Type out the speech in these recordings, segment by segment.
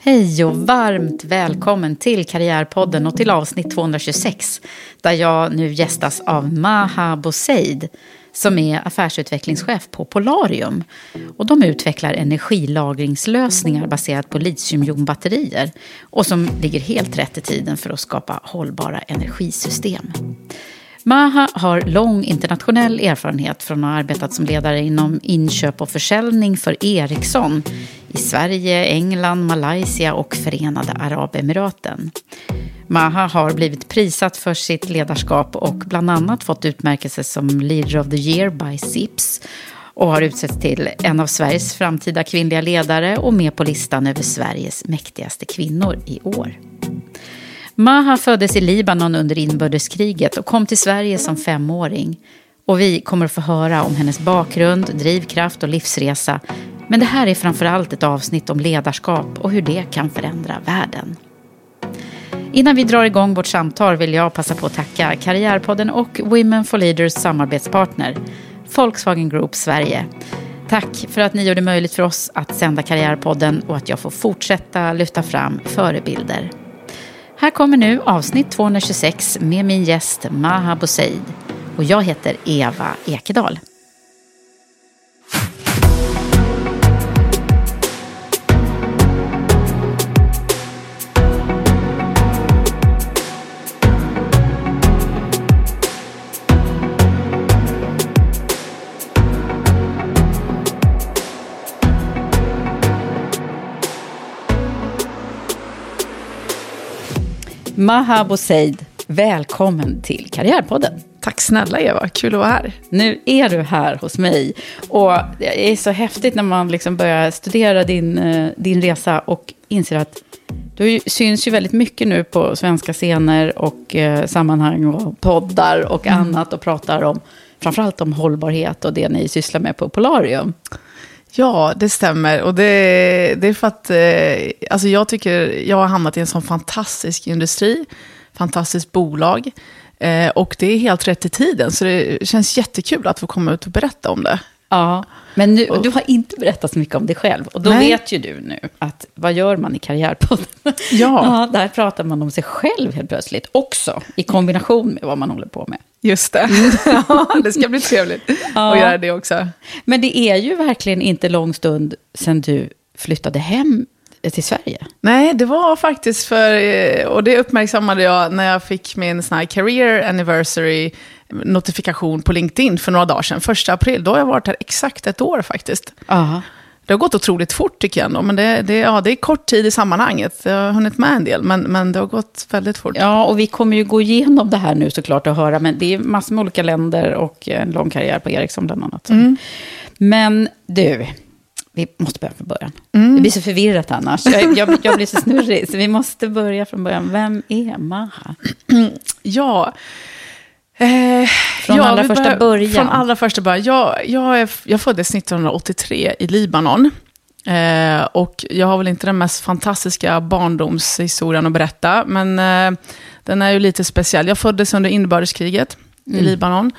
Hej och varmt välkommen till Karriärpodden och till avsnitt 226 där jag nu gästas av Maha Boseid som är affärsutvecklingschef på Polarium. Och de utvecklar energilagringslösningar baserat på litiumjonbatterier och som ligger helt rätt i tiden för att skapa hållbara energisystem. Maha har lång internationell erfarenhet från att ha arbetat som ledare inom inköp och försäljning för Ericsson i Sverige, England, Malaysia och Förenade Arabemiraten. Maha har blivit prisat för sitt ledarskap och bland annat fått utmärkelse som Leader of the Year by SIPS och har utsetts till en av Sveriges framtida kvinnliga ledare och med på listan över Sveriges mäktigaste kvinnor i år. Maha föddes i Libanon under inbördeskriget och kom till Sverige som femåring. Och vi kommer att få höra om hennes bakgrund, drivkraft och livsresa. Men det här är framförallt ett avsnitt om ledarskap och hur det kan förändra världen. Innan vi drar igång vårt samtal vill jag passa på att tacka Karriärpodden och Women for Leaders samarbetspartner, Volkswagen Group Sverige. Tack för att ni gör det möjligt för oss att sända Karriärpodden och att jag får fortsätta lyfta fram förebilder. Här kommer nu avsnitt 226 med min gäst Maha Boseid. Och jag heter Eva Ekedal. Maha Boseid, välkommen till Karriärpodden. Tack snälla Eva, kul att vara här. Nu är du här hos mig. Och det är så häftigt när man liksom börjar studera din, eh, din resa och inser att du syns ju väldigt mycket nu på svenska scener och eh, sammanhang och poddar och mm. annat och pratar om framförallt om hållbarhet och det ni sysslar med på Polarium. Ja, det stämmer. Och det, det är för att eh, alltså jag tycker jag har hamnat i en sån fantastisk industri, fantastiskt bolag. Eh, och det är helt rätt i tiden, så det känns jättekul att få komma ut och berätta om det. Ja, men nu, du har inte berättat så mycket om dig själv. Och då Nej. vet ju du nu att vad gör man i Karriärpodden? Ja. ja. Där pratar man om sig själv helt plötsligt också, i kombination med vad man håller på med. Just det. ja, det ska bli trevligt ja. att göra det också. Men det är ju verkligen inte lång stund sedan du flyttade hem till Sverige. Nej, det var faktiskt för, eh, och det uppmärksammade jag när jag fick min sån här career anniversary notifikation på LinkedIn för några dagar sedan, första april. Då har jag varit här exakt ett år faktiskt. Aha. Det har gått otroligt fort tycker jag ändå, men det, det, ja, det är kort tid i sammanhanget. Jag har hunnit med en del, men, men det har gått väldigt fort. Ja, och vi kommer ju gå igenom det här nu såklart och höra, men det är massor med olika länder och en lång karriär på Ericsson bland annat. Mm. Men du, vi måste börja från början. Det blir så förvirrat annars. Jag, jag, jag blir så snurrig, så vi måste börja från början. Vem är Maha? Ja. Eh, Från ja, allra första börjar- början. Från allra första början. Jag, jag, är, jag föddes 1983 i Libanon. Eh, och jag har väl inte den mest fantastiska barndomshistorien att berätta, men eh, den är ju lite speciell. Jag föddes under inbördeskriget Mm. i Libanon.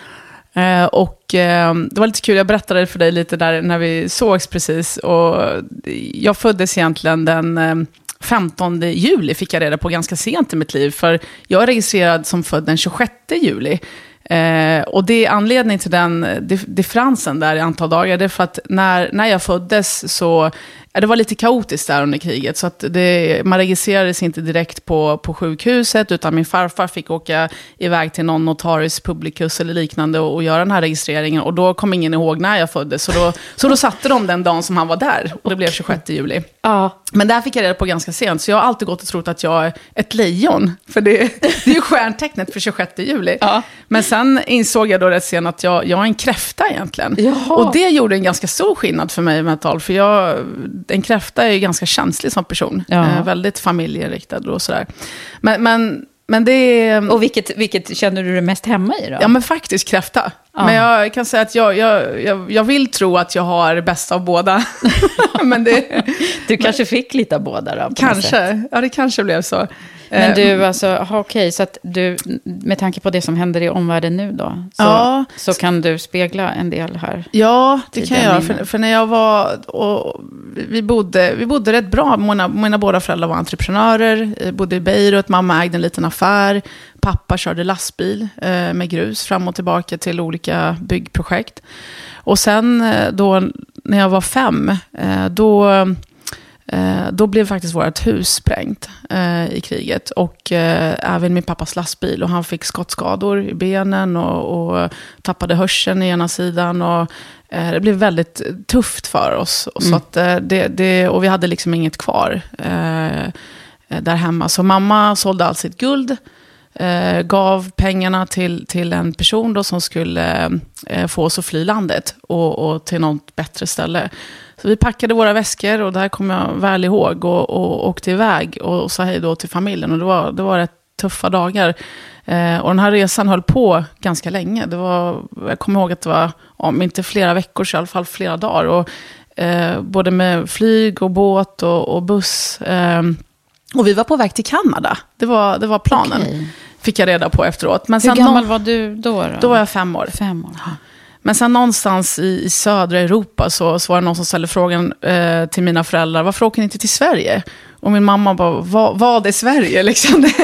Eh, och eh, det var lite kul, jag berättade för dig lite där när vi sågs precis. Och jag föddes egentligen den 15 juli, fick jag reda på ganska sent i mitt liv. För jag är registrerad som född den 26 juli. Eh, och det är anledningen till den eh, differensen där i antal dagar, det är för att när, när jag föddes så, det var lite kaotiskt där under kriget, så att det, man registrerades inte direkt på, på sjukhuset, utan min farfar fick åka iväg till någon notarius publicus eller liknande och, och göra den här registreringen, och då kom ingen ihåg när jag föddes, så då, så då satte de den dagen som han var där, och det blev 26 juli. Ja, Men där fick jag reda på ganska sent, så jag har alltid gått och trott att jag är ett lejon. För det, det är ju stjärntecknet för 26 juli. Ja. Men sen insåg jag då rätt sent att jag, jag är en kräfta egentligen. Jaha. Och det gjorde en ganska stor skillnad för mig tag. För jag, en kräfta är ju ganska känslig som person. Ja. Eh, väldigt familjeinriktad och sådär. Men, men, men det är... och vilket, vilket känner du dig mest hemma i då? Ja, men faktiskt kräfta. Ja. Men jag kan säga att jag, jag, jag, jag vill tro att jag har det bästa av båda. men det, du kanske fick lite av båda då? kanske, ja det kanske blev så. Men Eh, du, alltså, aha, okej, så att du, med tanke på det som händer i omvärlden nu då, så, Ja. så kan du spegla en del här. Ja, det kan jag. För, för när jag var... Och vi, bodde, vi bodde rätt bra. Mina, mina båda föräldrar var entreprenörer. Jag bodde i Beirut. Mamma ägde en liten affär. Pappa körde lastbil eh, med grus fram och tillbaka till olika byggprojekt. Och sen eh, då, när jag var fem, eh, då... Eh, då blev faktiskt vårt hus sprängt eh, i kriget. Och eh, även min pappas lastbil. Och han fick skottskador i benen och, och tappade hörseln i ena sidan. Och, det blev väldigt tufft för oss. Och, så att, eh, det, det, och vi hade liksom inget kvar där hemma. Så mamma sålde allt sitt guld. Eh, gav pengarna till, till en person då som skulle eh, få oss att fly landet och, och till något bättre ställe. Så vi packade våra väskor och det här kommer jag väl ihåg och, och åkte iväg och, och sa hej då till familjen. Och det var, det var rätt tuffa dagar. Eh, och den här resan höll på ganska länge. Det var, jag kommer ihåg att det var, om inte flera veckor så i alla fall flera dagar. Och, eh, både med flyg och båt och, och buss. Eh, och vi var på väg till Kanada. Det var, det var planen. Okej. Fick jag reda på efteråt. Men Hur sen gammal någon- var du då? Då, Då var jag fem år. fem år. Men sen någonstans i, i södra Europa så, så var det någon som ställde frågan eh, till mina föräldrar, varför åker ni inte till Sverige? Och min mamma bara, vad, vad är Sverige? Liksom, det,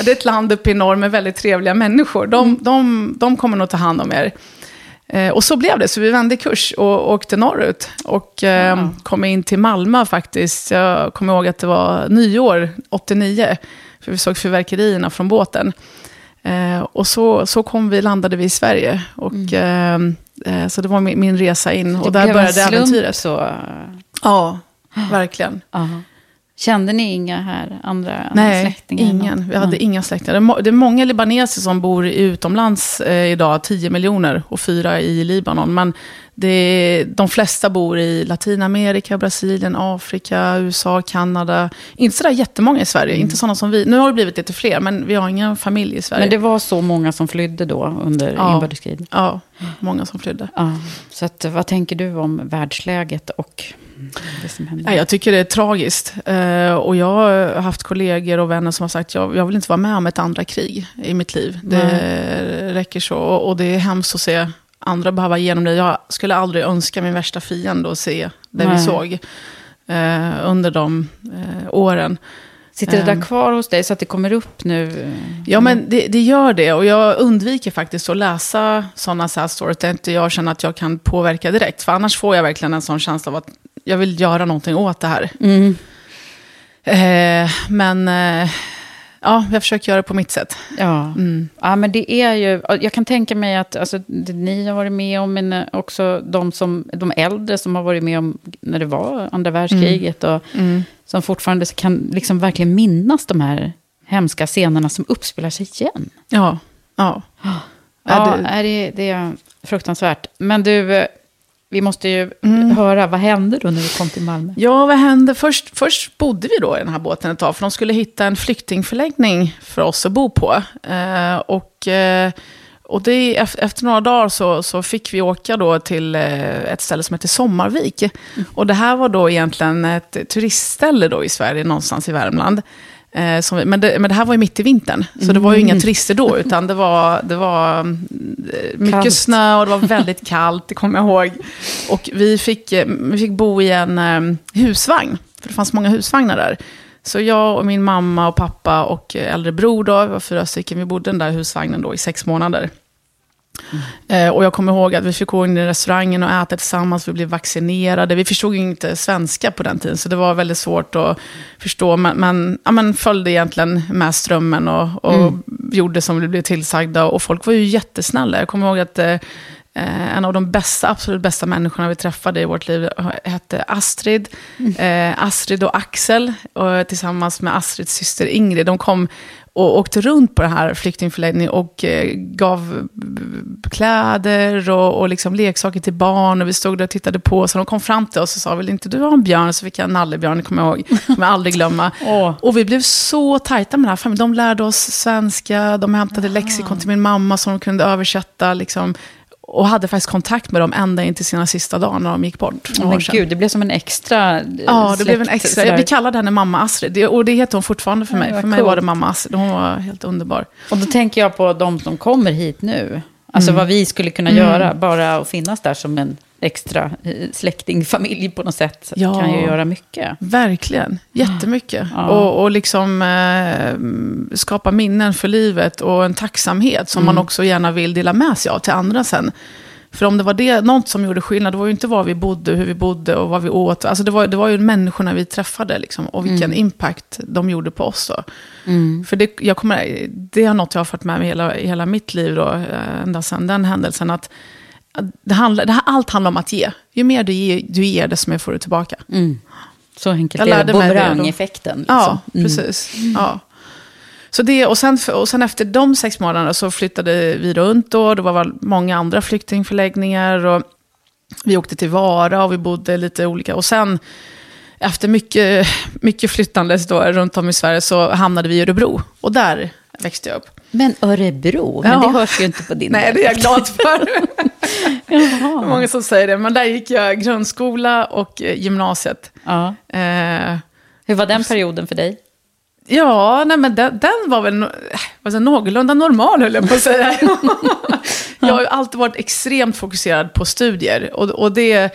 är, ett land uppe i norr med väldigt trevliga människor. De, de, de kommer nog ta hand om er. Eh, och så blev det, så vi vände kurs och åkte norrut. Och eh, kom in till Malmö faktiskt. Jag kommer ihåg att det var nyår, 89. För vi såg fyrverkerierna från båten. Eh, och så, så kom vi, landade vi i Sverige. Och, eh, eh, så det var min, min resa in. Och där Mm. blev en började slump äventyret. Så, Ja, verkligen. aha. Kände ni inga här, andra Nej, släktingar? ingen. Vi hade Nej. inga släktingar. Det är många libaneser som bor utomlands eh, idag, 10 miljoner och fyra i Libanon. Men det de flesta bor i Latinamerika, Brasilien, Afrika, USA, Kanada. Inte sådär jättemånga i Sverige, inte sådana som vi. Nu har det blivit lite fler, men vi har ingen familj i Sverige. Men det var så många som flydde då under Ja. inbördeskriget? Ja, många som flydde. Ja. Så att, vad tänker du om världsläget och det som händer? Nej, jag tycker det är tragiskt. Eh, och jag har haft kollegor och vänner som har sagt jag, jag vill inte vara med om ett andra krig i mitt liv. Det räcker så. Och, det är hemskt att se andra behöva igenom det. Jag skulle aldrig önska min värsta fiende att se det vi Nej. såg eh, under de eh, åren. Sitter det där Ehm. kvar hos dig så att det kommer upp nu? Ja, men det, det gör det. Och jag undviker faktiskt att läsa sådana sad stories där inte jag känner att jag kan påverka direkt. För annars får jag verkligen en sån känsla av att jag vill göra någonting åt det här. Mm. Eh, men eh, ja, jag försöker göra det på mitt sätt. Ja. Mm. ja, men det är ju... Jag kan tänka mig att alltså, ni har varit med om, men eh, också de, som, de äldre som har varit med om när det var andra världskriget och som fortfarande kan liksom verkligen minnas de här hemska scenerna som uppspelar sig igen. Ja, ja. Ja, Ja, det- det, är, det är fruktansvärt. Men du, eh, Vi måste ju Mm. höra, vad hände då när du kom till Malmö? Ja, vad hände? Först, först bodde vi då i den här båten ett tag, för de skulle hitta en flyktingförläggning för oss att bo på. Eh, och eh, och det, ef- efter några dagar så, så fick vi åka då till eh, ett ställe som heter Sommarvik. Och det här var då egentligen ett turistställe då i Sverige, någonstans i Värmland. Eh, som, men, det, men det här var ju mitt i vintern, så det var ju inga turister då, utan det var, det var mm, mycket Kallt. snö och det var väldigt kallt, det kommer jag ihåg. Och vi fick, eh, vi fick bo i en eh, husvagn, för det fanns många husvagnar där. Så jag och min mamma och pappa och äldre bror, då, vi var fyra stycken, vi bodde i den där husvagnen då i sex månader. Eh, och jag kommer ihåg att vi fick gå in i restaurangen och äta tillsammans, vi blev vaccinerade. Vi förstod inte svenska på den tiden, så det var väldigt svårt att förstå. Men, men, ja, men följde egentligen med strömmen och, och gjorde som vi blev tillsagda. Och folk var ju jättesnälla. Jag kommer ihåg att eh, Eh, en av de bästa, absolut bästa människorna vi träffade i vårt liv hette Astrid. Eh, Astrid och Axel, och tillsammans med Astrids syster Ingrid. De kom och åkte runt på den här flyktingförläggningen och eh, gav kläder och, och liksom leksaker till barn. Och vi stod där och tittade på. Så de kom fram till oss och sa, vill inte du ha en björn? Så fick jag en nallebjörn, kommer jag ihåg. kommer jag aldrig glömma. Åh. Och vi blev så tajta med den här familjen. De lärde oss svenska, de hämtade lexikon till min mamma som de kunde översätta. Liksom, och hade faktiskt kontakt med dem ända in till sina sista dagar när de gick bort. några Men gud, det blev som en extra eh, Ja, det blev en släkt, extra. sådär. Vi kallade henne mamma Astrid. Och det heter hon fortfarande för mig. vad för mig var coolt. det mamma Astrid. Hon var helt underbar. Och då tänker jag på de som kommer hit nu. Alltså Mm. vad vi skulle kunna göra, bara att finnas där som en extra eh, släkting, familj på något sätt, Ja. kan ju göra mycket. Verkligen, jättemycket. Ja. Och, och liksom eh, skapa minnen för livet och en tacksamhet som Mm. man också gärna vill dela med sig av till andra sen. För om det var det, något som gjorde skillnad, det var ju inte var vi bodde, hur vi bodde och vad vi åt. Alltså det, var, det var ju människorna vi träffade liksom, och vilken Mm. impact de gjorde på oss. Då. För det, jag kommer, det är något jag har fått med mig hela, i hela mitt liv, då, eh, ända sedan den händelsen. Att det handlar, det här, allt handlar om att ge. Ju mer du ger, du ger desto mer får du tillbaka. Så enkelt Jag är det. Bumerangeffekten. Liksom. Ja, precis. Ja. Så det, och, sen, och sen efter de sex månaderna så flyttade vi runt då. Det var många andra flyktingförläggningar. Och vi åkte till Vara och vi bodde lite olika. Och sen efter mycket, mycket flyttandes då runt om i Sverige så hamnade vi i Örebro. Och där växte jag upp. Men Örebro, men Ja. det hörs ju inte på din Nej, det är jag glad för. Många som säger det. Men där gick jag grundskola och eh, gymnasiet. Ja. Eh, Hur var den perioden för dig? Ja, nej, men den, den var väl säger, någorlunda normal, höll jag på att säga. jag har ju alltid varit extremt fokuserad på studier. Och, och det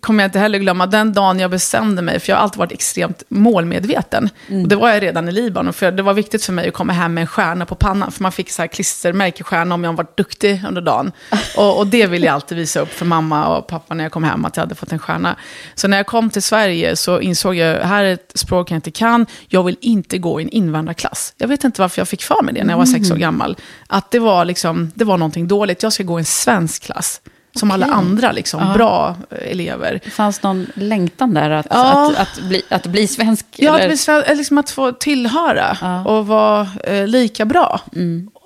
kommer jag inte heller glömma. Den dagen jag bestämde mig, för jag har alltid varit extremt målmedveten. Och det var jag redan i Libanon, för det var viktigt för mig att komma hem med en stjärna på pannan. För man fick så här klistermärkestjärna om jag varit duktig under dagen. Och, och det ville jag alltid visa upp för mamma och pappa när jag kom hem, att jag hade fått en stjärna. Så när jag kom till Sverige så insåg jag, här är ett språk jag inte kan, jag vill inte gå i en invandrarklass. Jag vet inte varför jag fick för mig det när jag var sex år gammal. Att det var, liksom, det var någonting dåligt, jag ska gå i en svensk klass. Som alla andra liksom, bra eh, elever. Fanns någon längtan där att, Ja. att, att, bli, att bli svensk? Ja, att, eller? bli sven- eller liksom att få tillhöra och vara eh, lika bra.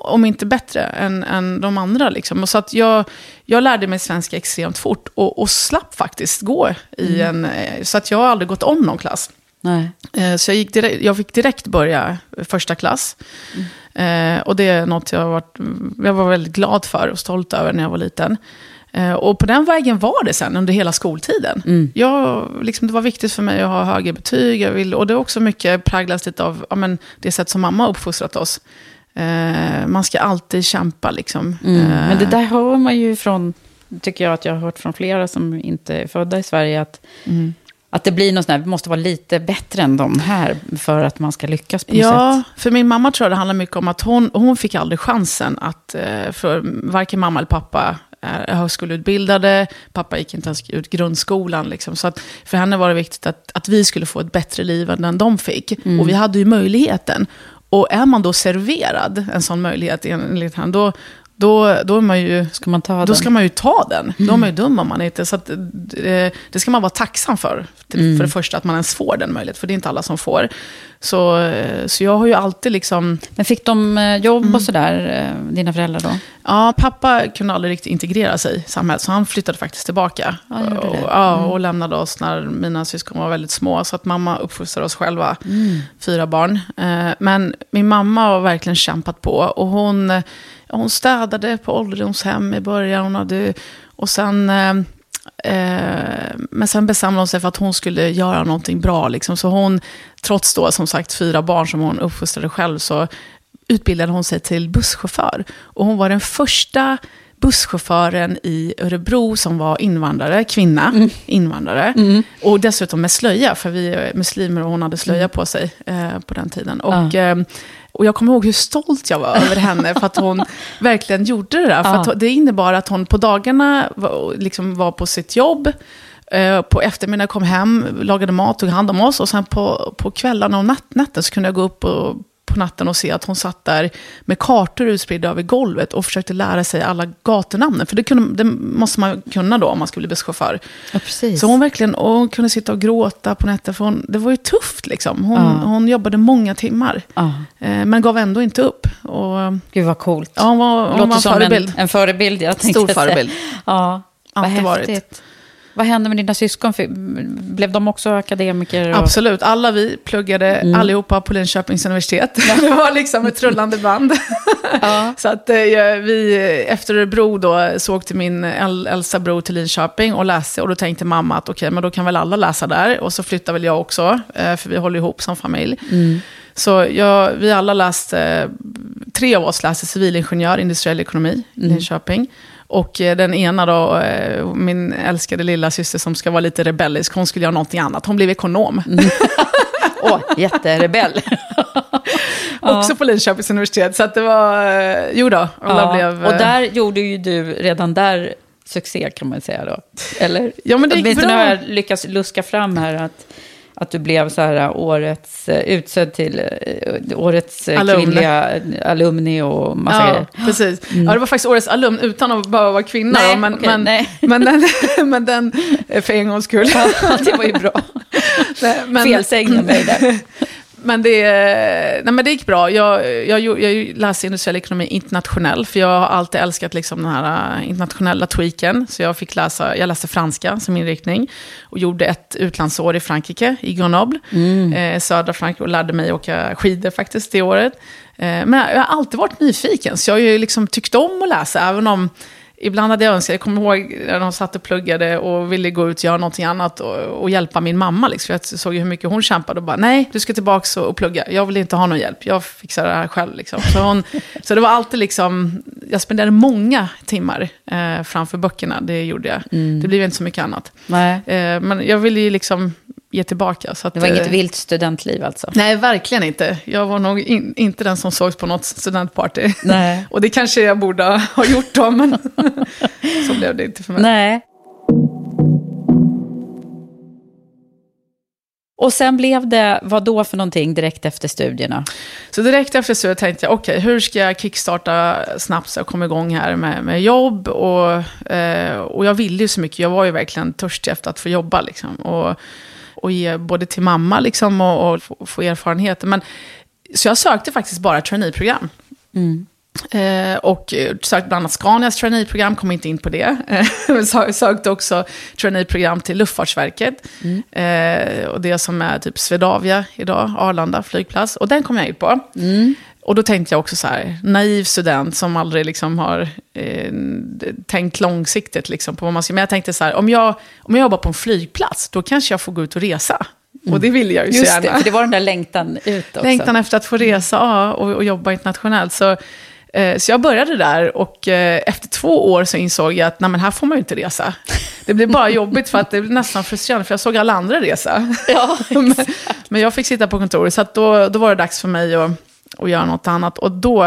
Om inte bättre än, än de andra. Liksom. Och så att jag, jag lärde mig svenska extremt fort och, och slapp faktiskt gå i en... Eh, så att jag har aldrig gått om någon klass. Nej. Eh, Så jag, gick direkt, jag fick direkt börja första klass. Eh, och det är något jag, varit, jag var väldigt glad för och stolt över när jag var liten. Eh, och på den vägen var det sen under hela skoltiden. Jag, liksom, det var viktigt för mig att ha högre betyg. Jag vill, och det är också mycket präglas lite av ja, men, det sätt som mamma har uppfostrat oss. Eh, man ska alltid kämpa liksom. Mm. Eh, Men det där hör man ju från, tycker jag att jag har hört från flera som inte är födda i Sverige, att, Mm. att det blir något sånt här, vi måste vara lite bättre än de här för att man ska lyckas på något Ja, sätt. för min mamma tror jag det handlar mycket om att hon, hon fick aldrig chansen att, eh, för varken mamma eller pappa är högskoleutbildade, pappa gick inte ens ut grundskolan. Liksom. Så att för henne var det viktigt att, att vi skulle få ett bättre liv än den de fick. Och vi hade ju möjligheten. Och är man då serverad en sån möjlighet enligt henne, då, då, då är man ju... Ska man ta Då den? ska man ju ta den. Då är man ju dum om man inte... Så att, eh, det ska man vara tacksam för. Till, För det första, att man ens får den möjligheten. För det är inte alla som får. Så, eh, så jag har ju alltid liksom... Men fick de eh, jobb Mm. och sådär, dina föräldrar då? Ja, pappa kunde aldrig riktigt integrera sig i samhället, så han flyttade faktiskt tillbaka. Ja, och, det. ja, och lämnade oss när mina syskon var väldigt små. Så att mamma uppfostrade oss själva, fyra barn. Men min mamma har verkligen kämpat på. Och hon, hon städade på ålderdomshem i början. Hon hade, och sen... eh, Eh, men sen bestämde hon sig för att hon skulle göra någonting bra. Liksom. Så hon, trots då som sagt fyra barn som hon uppfostrade själv, så utbildade hon sig till busschaufför. Och hon var den första busschauffören i Örebro som var invandrare, kvinna, invandrare. Och dessutom med slöja, för vi är muslimer och hon hade slöja på sig eh, på den tiden. Och, eh, och jag kommer ihåg hur stolt jag var över henne, för att hon verkligen gjorde det där. För Ja. det innebar att hon på dagarna var, liksom var på sitt jobb, eh, på eftermiddagen kom hem, lagade mat, tog hand om oss. Och sen på, på kvällarna och natt, natten så kunde jag gå upp och, på natten och se att hon satt där med kartor utspridda över golvet och försökte lära sig alla gatunamnen. För det, kunde, det måste man kunna då om man skulle bli busschaufför. Ja. Så hon verkligen och hon kunde sitta och gråta på nätter. För hon, det var ju tufft liksom. Hon, Ja. hon jobbade många timmar. Ja. Eh, men gav ändå inte upp. Och, Gud vad coolt. ja, hon var, hon var Låter en som förebild. En, en förebild, jag tänkte Stor förebild. Ja, vad varit. Vad hände med dina syskon? Blev de också akademiker? Och... Absolut, alla vi pluggade Mm. allihopa på Linköpings universitet. Det var liksom ett rullande band. Ja. Så att eh, vi, efter Örebro då, så åkte min äl- äldsta bror till Linköping och läste. Och då tänkte mamma att okej, men då kan väl alla läsa där. Och så flyttar väl jag också, eh, för vi håller ihop som familj. Mm. Så jag, vi alla läste, tre av oss läste civilingenjör, industriell ekonomi i Mm. Linköping. Och eh, den ena då, eh, min älskade lilla syster som ska vara lite rebellisk, hon skulle göra någonting annat. Hon blev ekonom. Åh, jätterebell. Också på Linköpings universitet. Så att det var, eh, jo då, alla Ja. blev... Och där gjorde ju du redan där succé kan man säga då. Eller? Ja, men det gick Åtminstone bra. har jag lyckats luska fram här att, att du blev så här årets, eh, utsedd till eh, årets Alumni. kvinnliga alumni och massa Ja, grejer. precis. Ja, det var faktiskt årets alumn utan att behöva vara kvinna. Nej, men, okej, men, nej. men, den, men den, eh, för en gångs skull. Ja, det var ju bra. Felsägning av mig där. Men det, nej, men det gick bra. Jag, jag, jag, läste industriell ekonomi internationell, för jag har alltid älskat liksom den här eh, internationella tweaken. Så jag, fick läsa, jag läste franska som inriktning och gjorde ett utlandsår i Frankrike, i Grenoble, eh, södra Frankrike, och lärde mig åka skidor faktiskt det året. Eh, men jag har alltid varit nyfiken, så jag har ju liksom tyckt om att läsa, även om Ibland hade jag önskat, jag kommer ihåg när de satt och pluggade och ville gå ut och göra någonting annat och, och hjälpa min mamma. Liksom. Jag såg ju hur mycket hon kämpade och bara, nej, du ska tillbaka och, och plugga. Jag vill inte ha någon hjälp, jag fixar det här själv. Liksom. Så, hon, så det var alltid liksom, jag spenderade många timmar eh, framför böckerna, det gjorde jag. Det blev inte så mycket annat. Eh, men jag ville ju liksom ge tillbaka. Så att, det var inget eh, vilt studentliv alltså. Nej, verkligen inte. Jag var nog in, inte den som sågs på något studentparty. Nej. Och det kanske jag borde ha gjort då, men så blev det inte för mig. Nej. Och sen blev det, vad då för någonting direkt efter studierna? Så direkt efter så tänkte jag, okej, hur ska jag kickstarta snabbt så jag kommer igång här med, med jobb? Och, eh, och jag ville ju så mycket, jag var ju verkligen törstig efter att få jobba. Liksom, och, och ge både till mamma liksom, och, och få, få erfarenheter. Men, så jag sökte faktiskt bara traineeprogram. Eh, och eh, sökte bland annat Scanias traineeprogram, kom inte in på det. Eh, sö- sökte också traineeprogram till Luftfartsverket. Eh, och det som är typ Swedavia idag, Arlanda flygplats. Och den kom jag in på. Och då tänkte jag också så här, naiv student som aldrig liksom har eh, tänkt långsiktigt liksom på vad man ska... Men jag tänkte så här, om jag, om jag jobbar på en flygplats, då kanske jag får gå ut och resa. Och det vill jag ju så Just gärna. det, för det var den där längtan ut också. Längtan efter att få resa ja, och, och jobba internationellt. Så, eh, så jag började där och eh, efter två år så insåg jag att nej, men här får man ju inte resa. Det blev bara jobbigt för att det blev nästan frustrerande för jag såg alla andra resa. Ja, men, men jag fick sitta på kontoret så då, då var det dags för mig att, att göra något annat. Och då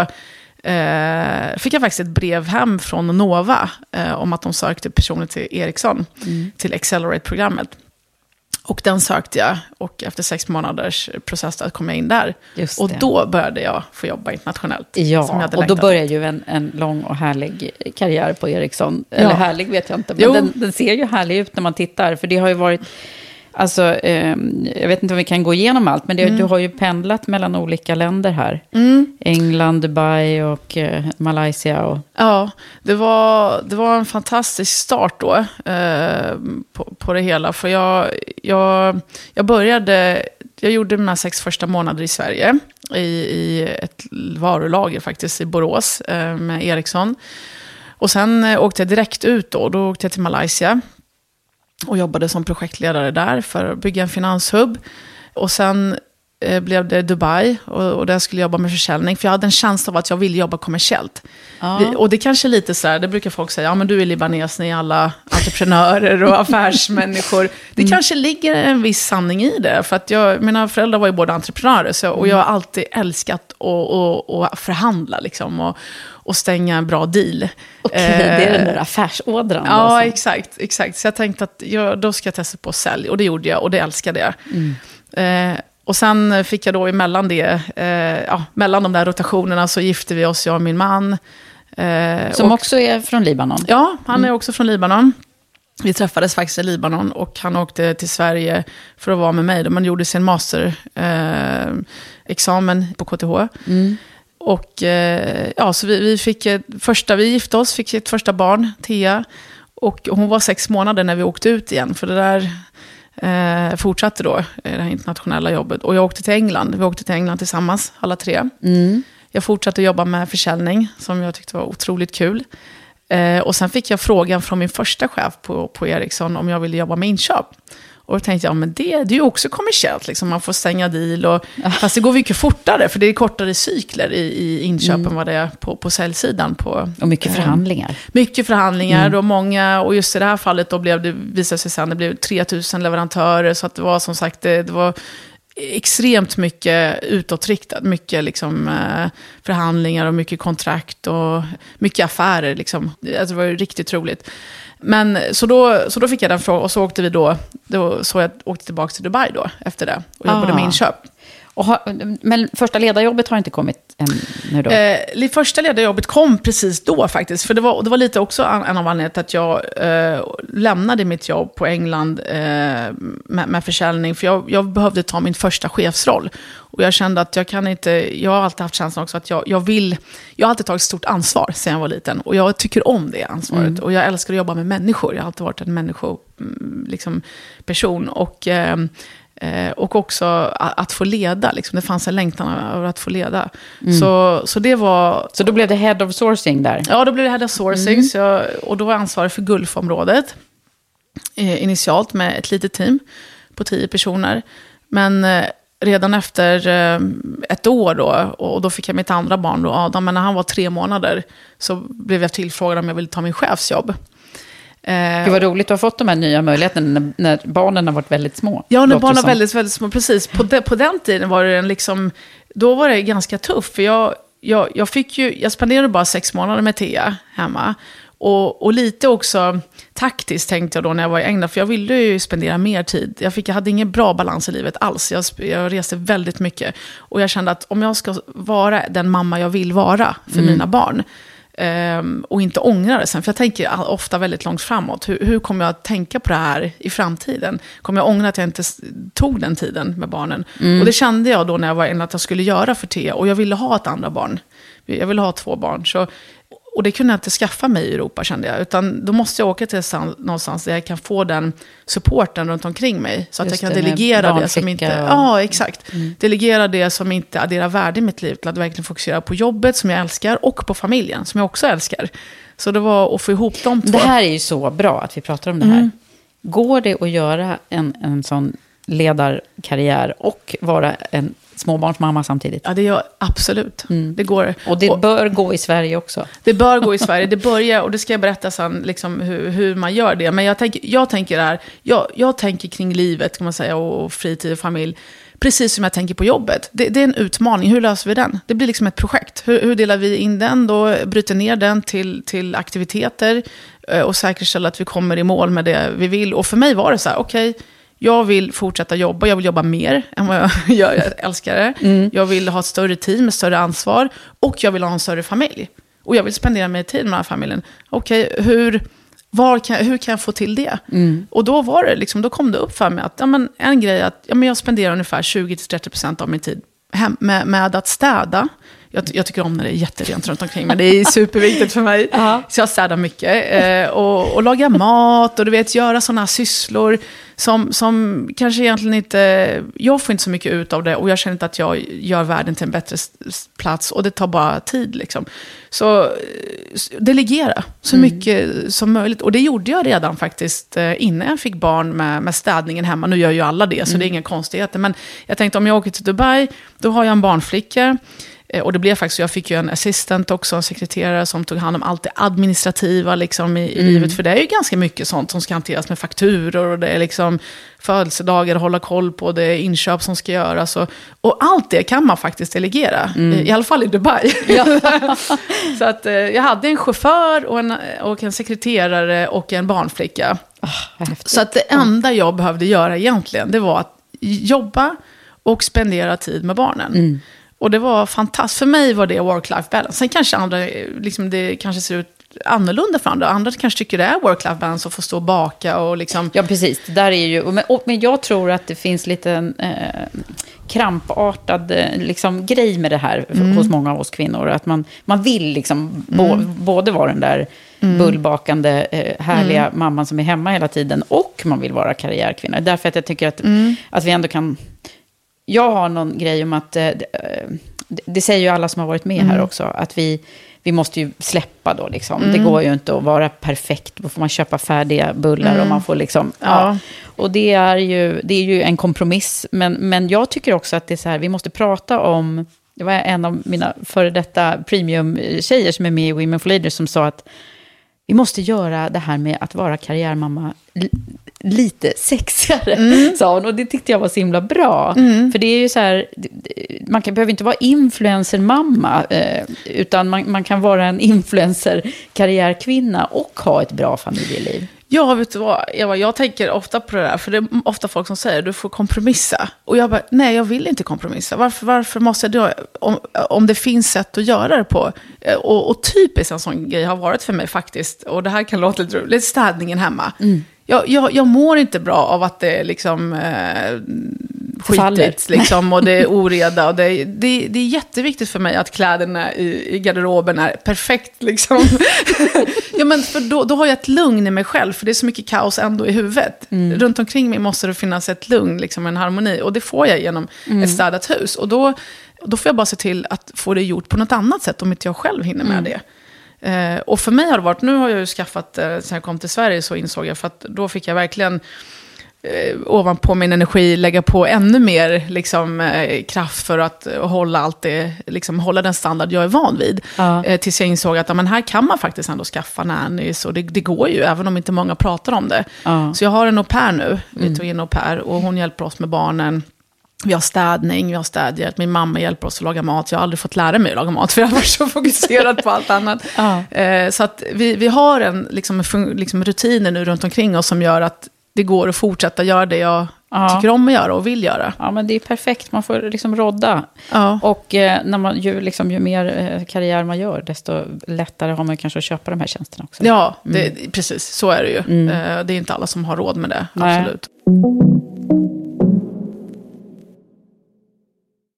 eh, fick jag faktiskt ett brev hem från Nova eh, om att de sökte personer till Ericsson, till Accelerate-programmet. Och den sökte jag och efter sex månaders process kom jag in där. Och då började jag få jobba internationellt. Ja, och då börjar ju en, en lång och härlig karriär på Ericsson. Eller Ja. härlig vet jag inte, men den, den ser ju härlig ut när man tittar. För det har ju varit, alltså, eh, jag vet inte om vi kan gå igenom allt, men det, Mm. du har ju pendlat mellan olika länder här. England, Dubai och eh, Malaysia. Och, Ja, det var, det var en fantastisk start då eh, på, på det hela. För jag, jag, jag började, jag gjorde mina sex första månader i Sverige. I, i ett varulager faktiskt i Borås eh, med Ericsson. Och sen eh, åkte jag direkt ut då. Då åkte jag till Malaysia. Och jobbade som projektledare där för att bygga en finanshubb. Och sen blev det Dubai och, och där skulle jag jobba med försäljning. För jag hade en känsla av att jag ville jobba kommersiellt. Vi, och det kanske är lite så här, det brukar folk säga, ja men du är libanes, ni är alla entreprenörer och affärsmänniskor. Det kanske ligger en viss sanning i det. För att jag, mina föräldrar var ju båda entreprenörer, så, och jag har alltid älskat att, att, att förhandla liksom, och, och stänga en bra deal. Okej, det är den Eh, där affärsådran. Ja, som- exakt, exakt. Så jag tänkte att jag, då ska jag testa på sälj. Och det gjorde jag, och det älskade jag. Eh, och sen fick jag då emellan det, eh, ja, mellan de där rotationerna så gifte vi oss, jag och min man. Eh, Som och, också är från Libanon. Ja, han är också från Libanon. Vi träffades faktiskt i Libanon och han åkte till Sverige för att vara med mig. Man gjorde sin masterexamen eh, på KTH. Och eh, ja, så vi, vi fick ett första, vi gifte oss, fick ett första barn, Thea. Och hon var sex månader när vi åkte ut igen, för det där eh, fortsatte då, eh, det här internationella jobbet. Och jag åkte till England, vi åkte till England tillsammans, alla tre. Jag fortsatte jobba med försäljning, som jag tyckte var otroligt kul. Eh, och sen fick jag frågan från min första chef på, på Ericsson om jag ville jobba med inköp. Och då tänkte jag, men det, det är ju också kommersiellt, liksom. man får stänga deal. Och, fast det går mycket fortare, för det är kortare cykler i, i inköpen vad det är på, på säljsidan. På, Och mycket eh, förhandlingar. mycket förhandlingar och många, och just i det här fallet då blev det, visade sig sen, det blev 3000 leverantörer, så att det var som sagt, det, det var extremt mycket utåtriktat, mycket liksom, eh, förhandlingar och mycket kontrakt och mycket affärer. Liksom. Alltså, det var riktigt roligt. Men så då, så då fick jag den frågan och så åkte vi då, då så jag åkte tillbaka till Dubai då efter det och jobbade Ah. med inköp. Har, men första ledarjobbet har inte kommit än nu då? Eh, första ledarjobbet kom precis då faktiskt. För det var, det var lite också en av anledningarna till att jag eh, lämnade mitt jobb på England eh, med, med försäljning. För jag, jag behövde ta min första chefsroll. Och jag kände att jag kan inte, jag har alltid haft känslan också att jag, jag vill, jag har alltid tagit stort ansvar sedan jag var liten. Och jag tycker om det ansvaret. Och jag älskar att jobba med människor. Jag har alltid varit en människoperson. Liksom, person. och... Eh, och också att, att få leda, liksom. det fanns en längtan över att få leda. Så, så det var... Så då blev det head of sourcing där? Ja, då blev det head of sourcing. Så jag, och då var jag ansvarig för Gulfområdet. Eh, initialt med ett litet team på tio personer. Men eh, redan efter eh, ett år då, och då fick jag mitt andra barn, då, Adam, men när han var tre månader så blev jag tillfrågad om jag ville ta min chefsjobb. Eh, Gud vad roligt, du har fått de här nya möjligheterna när, när barnen har varit väldigt små. Ja, när barnen var väldigt, väldigt små. Precis. På, de, på den tiden var det en liksom... Då var det ganska tufft. För jag, jag, jag, fick ju, jag spenderade bara sex månader med Thea hemma. Och, och lite också taktiskt tänkte jag då när jag var i England. För jag ville ju spendera mer tid. Jag, fick, jag hade ingen bra balans i livet alls. Jag, jag reste väldigt mycket. Och jag kände att om jag ska vara den mamma jag vill vara för mina barn. Ehm, och inte ångra det sen. För jag tänker ofta väldigt långt framåt. Hur, hur kommer jag att tänka på det här i framtiden? Kommer jag ångra att jag inte tog den tiden med barnen? Och det kände jag då när jag var inne att jag skulle göra för Thea. Och jag ville ha ett andra barn. Jag ville ha två barn. Så, och det kunde jag inte skaffa mig i Europa kände jag. Utan då måste jag åka till stan- någonstans där jag kan få den supporten runt omkring mig. Så att Just jag kan det, delegera det som inte... och- Ja, exakt. Delegera det som inte adderar värde i mitt liv. Till att verkligen fokusera på jobbet som jag älskar och på familjen som jag också älskar. Så det var att få ihop de två. Det här är ju så bra att vi pratar om det här. Går det att göra en, en sån ledarkarriär och vara en småbarnsmamma samtidigt? Ja, det gör absolut. Det går. Och det bör gå i Sverige också. Det bör gå i Sverige. Det börjar, och det ska jag berätta sen, liksom, hur, hur man gör det. Men jag tänker, jag tänker här, jag, jag tänker kring livet, kan man säga, och fritid och familj. Precis som jag tänker på jobbet. Det, det är en utmaning. Hur löser vi den? Det blir liksom ett projekt. Hur, hur delar vi in den då? Bryter ner den till, till aktiviteter eh, och säkerställer att vi kommer i mål med det vi vill. Och för mig var det så här, okej, jag vill fortsätta jobba, jag vill jobba mer än vad jag gör, jag älskar det. Jag vill ha ett större team med större ansvar och jag vill ha en större familj. Och jag vill spendera mer tid med den här familjen. Okej, hur, var kan, hur kan jag få till det? Och då var det liksom, då kom det upp för mig att ja, men en grej är att ja, men jag spenderar ungefär 20-30% av min tid hem, med, med att städa. Jag, jag tycker om när det är jätterent runt omkring mig. Det är superviktigt för mig. Så jag städar mycket. Eh, och, och lagar mat och du vet, göra sådana sysslor som, som kanske egentligen inte... Jag får inte så mycket ut av det och jag känner inte att jag gör världen till en bättre plats. Och det tar bara tid liksom. Så delegera så mycket som möjligt. Och det gjorde jag redan faktiskt eh, innan jag fick barn med, med städningen hemma. Nu gör ju alla det, så det är inga konstigheter. Men jag tänkte om jag åker till Dubai, då har jag en barnflicka. Eh, Och det blev faktiskt, jag fick ju en assistent också, en sekreterare som tog hand om allt det administrativa liksom, i, i livet. För det är ju ganska mycket sånt som ska hanteras med fakturor och det är liksom födelsedagar att hålla koll på, det är inköp som ska göras. Och, och allt det kan man faktiskt delegera, i, i alla fall i Dubai. Så att, eh, jag hade en chaufför och en, och en sekreterare och en barnflicka. Häftigt. Så att det enda jag behövde göra egentligen, det var att jobba och spendera tid med barnen. Och det var fantastiskt. För mig var det work-life balance. Sen kanske andra, liksom det kanske ser ut annorlunda för andra. Andra kanske tycker det är work-life balance att få stå och baka och liksom... Ja, precis. Det där är ju, men, och, men jag tror att det finns lite eh, krampartad eh, liksom, grej med det här Mm. hos många av oss kvinnor. Att man, man vill liksom bo, Mm. både vara den där bullbakande, eh, härliga Mm. mamman som är hemma hela tiden och man vill vara karriärkvinna. Därför att jag tycker att, Mm. att vi ändå kan... Jag har någon grej om att, eh, det, eh, det, säger ju alla som har varit med Mm. här också, att vi, vi måste ju släppa då liksom. Mm. Det går ju inte att vara perfekt, då får man köpa färdiga bullar och man får liksom, ja. Ja. Och det är ju, det är ju en kompromiss, men, men jag tycker också att det är så här, vi måste prata om, det var en av mina före detta premium-tjejer som är med i Women for Leaders som sa att vi måste göra det här med att vara karriärmamma lite sexigare, Mm. sa hon. Och det tyckte jag var så himla bra. För det är ju så här, man kan, behöver inte vara influencermamma, eh, utan man, man kan vara en influencer-karriärkvinna och ha ett bra familjeliv. Ja, vet du vad, Eva, jag tänker ofta på det där, för det är ofta folk som säger du får kompromissa. Och jag bara, nej, jag vill inte kompromissa. Varför, varför måste jag då, om, om det finns sätt att göra det på? Eh, Och, och typiskt en sån grej har varit för mig faktiskt, och det här kan låta lite roligt, städningen hemma. Jag, jag, jag mår inte bra av att det är liksom eh, skitigt liksom, och det är oreda. Och det, det, det är jätteviktigt för mig att kläderna i, i garderoben är perfekt. Liksom. ja, men för då, då har jag ett lugn i mig själv, för det är så mycket kaos ändå i huvudet. Runt omkring mig måste det finnas ett lugn, liksom, en harmoni. Och det får jag genom ett städat hus. Och då, då får jag bara se till att få det gjort på något annat sätt, om inte jag själv hinner med det. Eh, och för mig har det varit, nu har jag ju skaffat, eh, sen jag kom till Sverige så insåg jag, för att då fick jag verkligen eh, ovanpå min energi lägga på ännu mer liksom, eh, kraft för att eh, hålla allt det, liksom, hålla den standard jag är van vid. Ja. Eh, tills jag insåg att ja, men här kan man faktiskt ändå skaffa nannies och det, det går ju, även om inte många pratar om det. Ja. Så jag har en au pair nu, vi tog in au pair och hon hjälper oss med barnen. Vi har städning, vi har städhjälp, min mamma hjälper oss att laga mat. Jag har aldrig fått lära mig att laga mat, för jag har varit så fokuserad på allt annat. Ja. Eh, så att vi, vi har en liksom, en liksom, rutiner nu runt omkring oss som gör att det går att fortsätta göra det jag Ja. tycker om att göra och vill göra. Ja, men det är perfekt. Man får liksom rodda. Ja. Och eh, när man, ju, liksom, ju mer eh, karriär man gör, desto lättare har man kanske att köpa de här tjänsterna också. Ja, det, precis. Så är det ju. Eh, det är inte alla som har råd med det, Nej. absolut.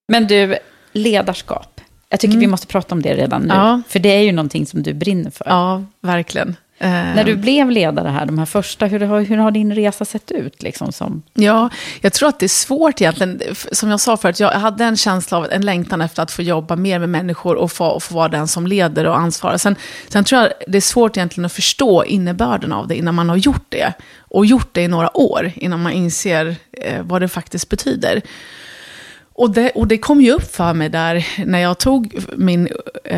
Men du, ledarskap. Jag tycker vi måste prata om det redan nu. Ja. För det är ju någonting som du brinner för. Ja, verkligen. Eh, När du blev ledare här, de här första, hur har, hur har din resa sett ut? Liksom, som, Ja, jag tror att det är svårt egentligen. Som jag sa förut, jag hade en känsla av en längtan efter att få jobba mer med människor och få, få vara den som leder och ansvarar. Sen, sen tror jag det är svårt egentligen att förstå innebörden av det innan man har gjort det. Och gjort det i några år innan man inser eh, vad det faktiskt betyder. Och det, och det kom ju upp för mig där när jag tog min, eh,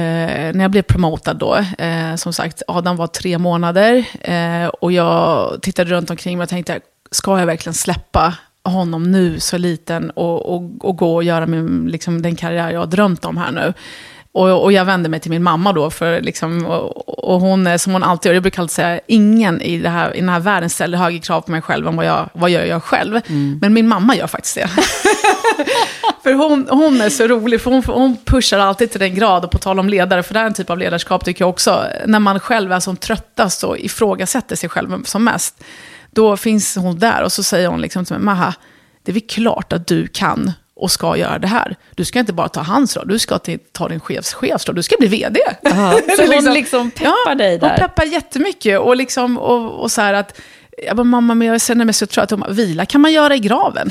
när jag blev promotad då. Eh, som sagt, Adam var tre månader eh, och jag tittade runt omkring mig och tänkte, ska jag verkligen släppa honom nu så liten och, och, och gå och göra min, liksom, den karriär jag har drömt om här nu? Och, och jag vände mig till min mamma då, för liksom, och, och hon som hon alltid gör, jag brukar alltid säga, ingen i, det här, i den här världen ställer högre krav på mig själv än vad jag, vad gör jag själv. Men min mamma gör faktiskt det. för hon, hon är så rolig, för hon, hon pushar alltid till den grad, och på tal om ledare, för det är en typ av ledarskap tycker jag också, när man själv är som tröttast och ifrågasätter sig själv som mest, då finns hon där och så säger hon liksom till mig, Maha, det är väl klart att du kan och ska göra det här. Du ska inte bara ta hans roll, du ska ta din chefs chefs roll, du ska bli vd. Aha, så hon liksom peppar ja, dig där? hon peppar jättemycket. Och, liksom, och, och så här att, jag bara, mamma, men jag känner mig så trött. Hon bara, vila kan man göra i graven.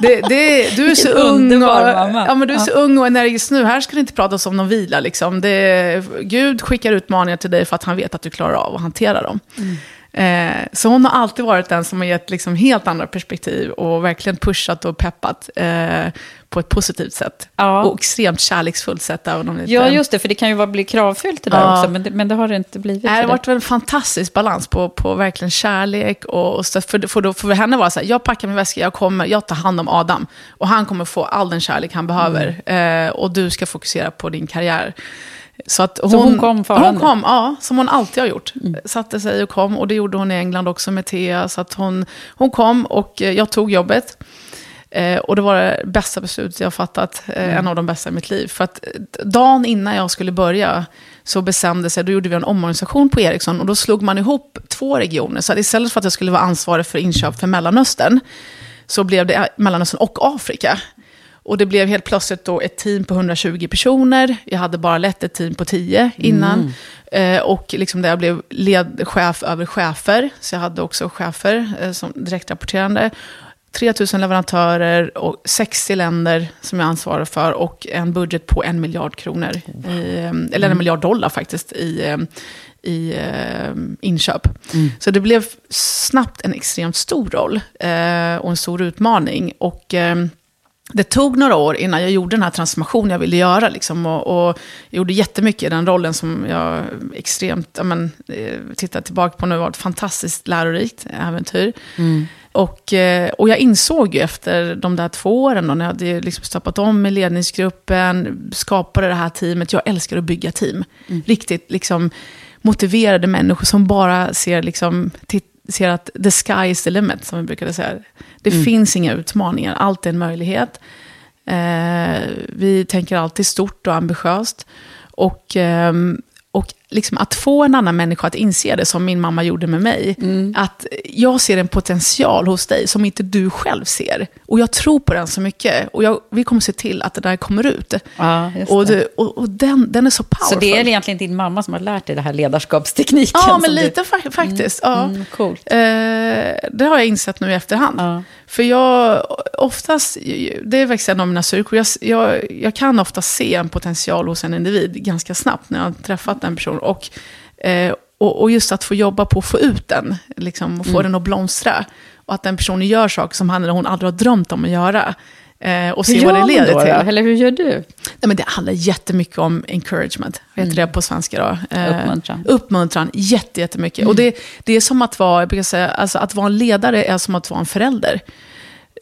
Det, det, du är så ung och, ja, men du är så ung och energisk nu. Här ska det inte pratas om någon vila. Liksom. Det, Gud skickar utmaningar till dig för att han vet att du klarar av att hantera dem. Mm. Eh, så hon har alltid varit den som har gett liksom helt andra perspektiv och verkligen pushat och peppat eh, på ett positivt sätt. Ja. Och extremt kärleksfullt sätt. Även om det ja, just det, för det kan ju bli kravfyllt det där ja. också, men det, men det har det inte blivit. Det har varit en fantastisk balans på, på verkligen kärlek och, och för, för, då, för henne var det så här, jag packar min väska, jag, kommer, jag tar hand om Adam. Och han kommer få all den kärlek han behöver. Mm. Eh, och du ska fokusera på din karriär. Så, att hon, så hon kom farande? Hon kom, ja, som hon alltid har gjort. Mm. Satte sig och kom, och det gjorde hon i England också med Thea. Så att hon, hon kom och eh, jag tog jobbet. Eh, och det var det bästa beslutet jag fattat, eh, mm. en av de bästa i mitt liv. För att eh, dagen innan jag skulle börja så bestämde sig, då gjorde vi en omorganisation på Ericsson och då slog man ihop två regioner. Så att istället för att jag skulle vara ansvarig för inköp för Mellanöstern, så blev det Mellanöstern och Afrika. Och det blev helt plötsligt då ett team på 120 personer. Jag hade bara lett ett team på 10 innan. Mm. Eh, och liksom där jag blev ledchef över chefer. Så jag hade också chefer eh, som direktrapporterande. 3000 leverantörer och 60 länder som jag ansvarar för. Och en budget på en miljard kronor. I, eh, eller en miljard dollar faktiskt i, eh, i eh, inköp. Mm. Så det blev snabbt en extremt stor roll eh, och en stor utmaning. Och det tog några år innan jag gjorde den här transformationen jag ville göra. Liksom, och, och jag gjorde jättemycket i den rollen som jag extremt, ja, men, eh, tittar tillbaka på nu, var ett fantastiskt lärorikt äventyr. Mm. Och, eh, och jag insåg ju efter de där två åren, då, när jag hade liksom stoppat om i ledningsgruppen, skapade det här teamet, jag älskar att bygga team. Mm. Riktigt liksom, motiverade människor som bara ser, liksom, ser att the sky is the limit, som vi brukade säga. Det mm. finns inga utmaningar, allt är en möjlighet. Eh, vi tänker alltid stort och ambitiöst. Och, eh, och liksom att få en annan människa att inse det, som min mamma gjorde med mig. Mm. Att jag ser en potential hos dig som inte du själv ser. Och jag tror på den så mycket. Och jag, vi kommer se till att det där kommer ut. Ja, och, det, och, och den, den är så powerful. Så det är egentligen din mamma som har lärt dig det här ledarskapstekniken? Ja, men lite du... fa faktiskt. Mm. Ja. Mm, coolt. Eh, det har jag insett nu i efterhand. Ja. För jag, oftast, det är faktiskt en av mina styrkor, jag, jag, jag kan ofta se en potential hos en individ ganska snabbt när jag har träffat den personen. Och, eh, och, och, just att få jobba på att få ut den, liksom, och få mm. den att blomstra. Och att den personen gör saker som han eller hon aldrig har drömt om att göra. Eh, och se vad det leder då, till. Då? Eller hur gör du? Nej, men det handlar jättemycket om encouragement. Vad heter mm. det på svenska då? Eh, uppmuntran. Uppmuntran, jätte, jättemycket. Mm. Och det, det är som att vara, jag brukar säga, alltså att vara en ledare är som att vara en förälder.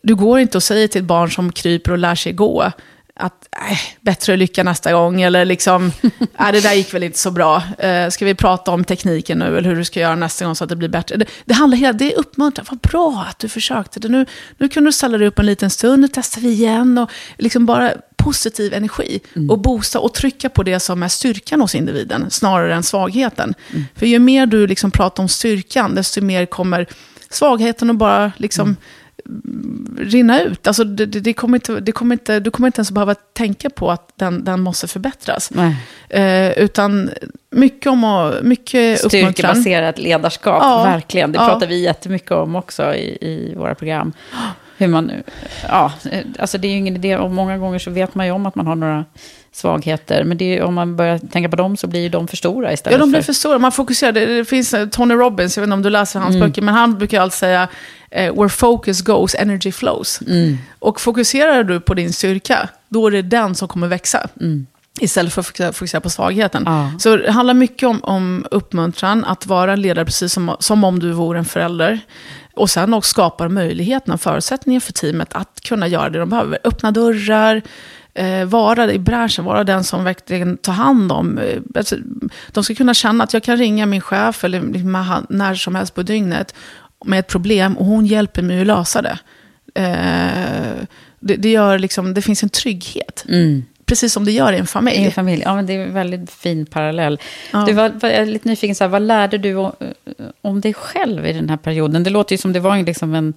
Du går inte och säger till ett barn som kryper och lär sig gå, att äh, bättre lycka nästa gång, eller liksom, äh, det där gick väl inte så bra. Uh, ska vi prata om tekniken nu, eller hur du ska göra nästa gång så att det blir bättre? Det, det handlar hela, det är uppmuntran, vad bra att du försökte. Det. Nu, nu kunde du ställa dig upp en liten stund, nu testar vi igen. Och liksom bara positiv energi. Mm. Och boosta och trycka på det som är styrkan hos individen, snarare än svagheten. Mm. För ju mer du liksom pratar om styrkan, desto mer kommer svagheten att bara liksom... Mm rinna ut. Alltså det, det, kommer inte, det kommer inte, du kommer inte ens behöva tänka på att den, den måste förbättras. Eh, utan mycket om och, mycket Styrkebaserat ledarskap, ja, verkligen. Det ja. pratar vi jättemycket om också i, i våra program. Hur man, ja, alltså det är ju ingen idé, och många gånger så vet man ju om att man har några svagheter. Men är, om man börjar tänka på dem så blir de för stora istället. Ja, de blir för stora. Man fokuserar. Det, finns Tony Robbins, jag vet inte om du läser hans mm. böcker, men han brukar alltid säga eh, where focus goes, energy flows. Mm. Och fokuserar du på din styrka, då är det den som kommer växa. Mm. Istället för att fokusera på svagheten. Ja. Så det handlar mycket om, om uppmuntran, att vara en ledare precis som, som om du vore en förälder. Och sen också skapar möjligheterna, förutsättningar för teamet att kunna göra det de behöver. Öppna dörrar, eh, vara i branschen, vara den som verkligen tar hand om. Eh, alltså, de ska kunna känna att jag kan ringa min chef eller när som helst på dygnet med ett problem och hon hjälper mig att lösa det. Eh, det, det, gör liksom, det finns en trygghet. Mm. Precis som det gör i en familj. I en familj, ja men det är en väldigt fin parallell. Ja. Du var, var, lite nyfiken, så här, vad lärde du om, om dig själv i den här perioden? Det låter ju som det var liksom en,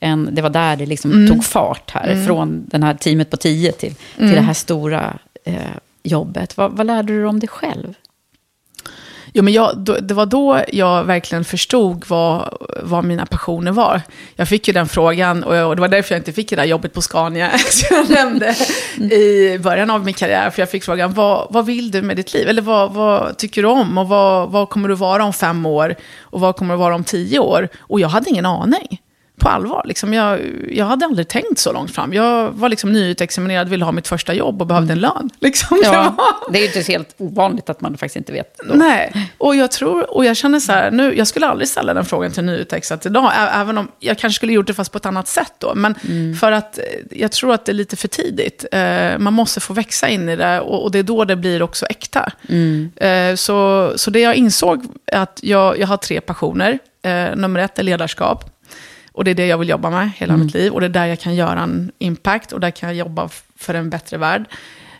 en det var där det liksom mm. tog fart här. Mm. Från den här teamet på tio till, till mm. det här stora eh, jobbet. Vad, vad lärde du om dig själv? Jo, men jag, då, det var då jag verkligen förstod vad, vad mina passioner var. Jag fick ju den frågan och, jag, och det var därför jag inte fick det där jobbet på Scania, som jag nämnde i början av min karriär. För jag fick frågan, vad, vad vill du med ditt liv? Eller vad, vad tycker du om? Och vad, vad kommer du vara om fem år? Och vad kommer du vara om tio år? Och jag hade ingen aning på allvar. Liksom jag, jag hade aldrig tänkt så långt fram. Jag var liksom nyutexaminerad, ville ha mitt första jobb och behövde en lön. Liksom. Ja, det är ju inte helt ovanligt att man faktiskt inte vet. Då. Nej, och jag tror, och jag känner så här, nu, jag skulle aldrig ställa den frågan till nyutexat idag, även om jag kanske skulle gjort det fast på ett annat sätt då. Men mm. för att eh, jag tror att det är lite för tidigt. Eh, man måste få växa in i det och, och det är då det blir också äkta. Mm. Eh, så, så det jag insåg är att jag, jag har tre passioner. nummer ett är ledarskap. Och det är det jag vill jobba med hela mm. mitt liv. Och det är där jag kan göra en impact och där kan jag jobba för en bättre värld.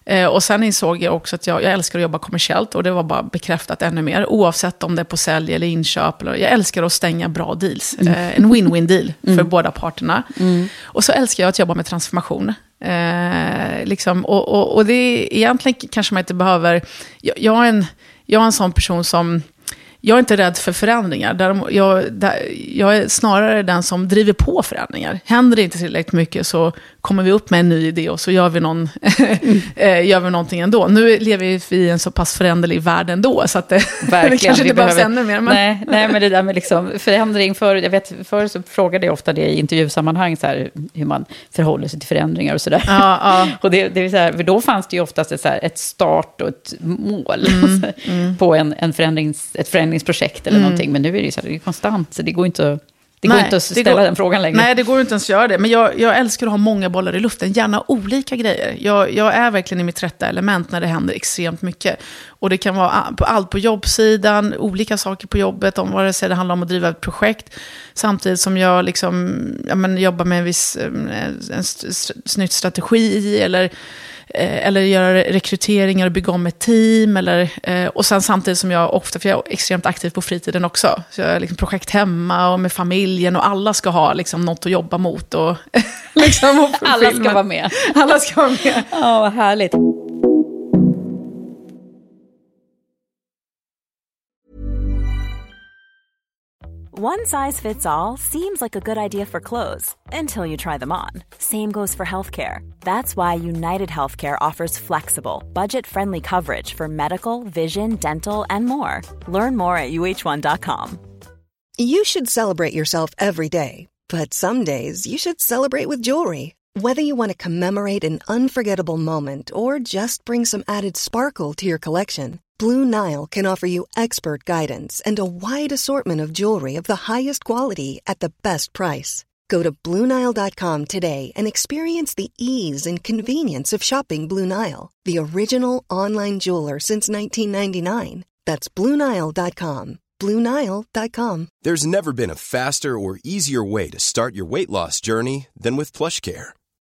Eh, och sen insåg jag också att jag, jag, älskar att jobba kommersiellt och det var bara bekräftat ännu mer. Oavsett om det är på sälj eller inköp. Eller, jag älskar att stänga bra deals. Mm. Eh, en win-win deal för mm. båda parterna. Mm. Och så älskar jag att jobba med transformation. Eh, liksom, och, och, och, det är egentligen kanske man inte behöver... Jag, jag, är en, jag är en sån person som jag är inte rädd för förändringar. Jag, jag, är snarare den som driver på förändringar. Händer det inte tillräckligt mycket så kommer vi upp med en ny idé och så gör vi, någon, eh, gör vi någonting ändå. Nu lever vi i en så pass föränderlig värld ändå, så att det, det kanske inte behövs ännu mer. Men... Nej, nej, men det där med liksom förändring, för, jag vet, förr så frågade jag ofta det i intervjusammanhang, så här, hur man förhåller sig till förändringar och sådär. Ja, ja. och det, det är så här, för då fanns det ju oftast ett, så här, ett start och ett mål mm, mm. på en, en förändrings, ett förändringsprojekt eller mm. någonting. Men nu är det ju så här, det är konstant, så det går inte att det går nej, inte att ställa går, den frågan längre. Nej, det går inte ens att göra det. Men jag, jag älskar att ha många bollar i luften, gärna olika grejer. Jag, jag, är verkligen i mitt rätta element när det händer extremt mycket. Och det kan vara på allt på jobbsidan, olika saker på jobbet, om vare sig det handlar om att driva ett projekt, samtidigt som jag liksom, ja, men, jobbar med en viss en, en, en, strategi, eller Eh, eller göra rekryteringar och bygga om ett team. Eller, eh, och sen samtidigt som jag ofta, för jag är extremt aktiv på fritiden också. Så jag har liksom projekt hemma och med familjen och alla ska ha liksom något att jobba mot. Och, liksom, och alla ska vara med. Alla ska vara med. Ja, vad härligt. One size fits all seems like a good idea for clothes until you try them on. Same goes for healthcare. That's why United Healthcare offers flexible, budget friendly coverage for medical, vision, dental, and more. Learn more at uh1.com. You should celebrate yourself every day, but some days you should celebrate with jewelry. Whether you want to commemorate an unforgettable moment or just bring some added sparkle to your collection, Blue Nile can offer you expert guidance and a wide assortment of jewelry of the highest quality at the best price. Go to BlueNile.com today and experience the ease and convenience of shopping Blue Nile, the original online jeweler since 1999. That's BlueNile.com. BlueNile.com. There's never been a faster or easier way to start your weight loss journey than with PlushCare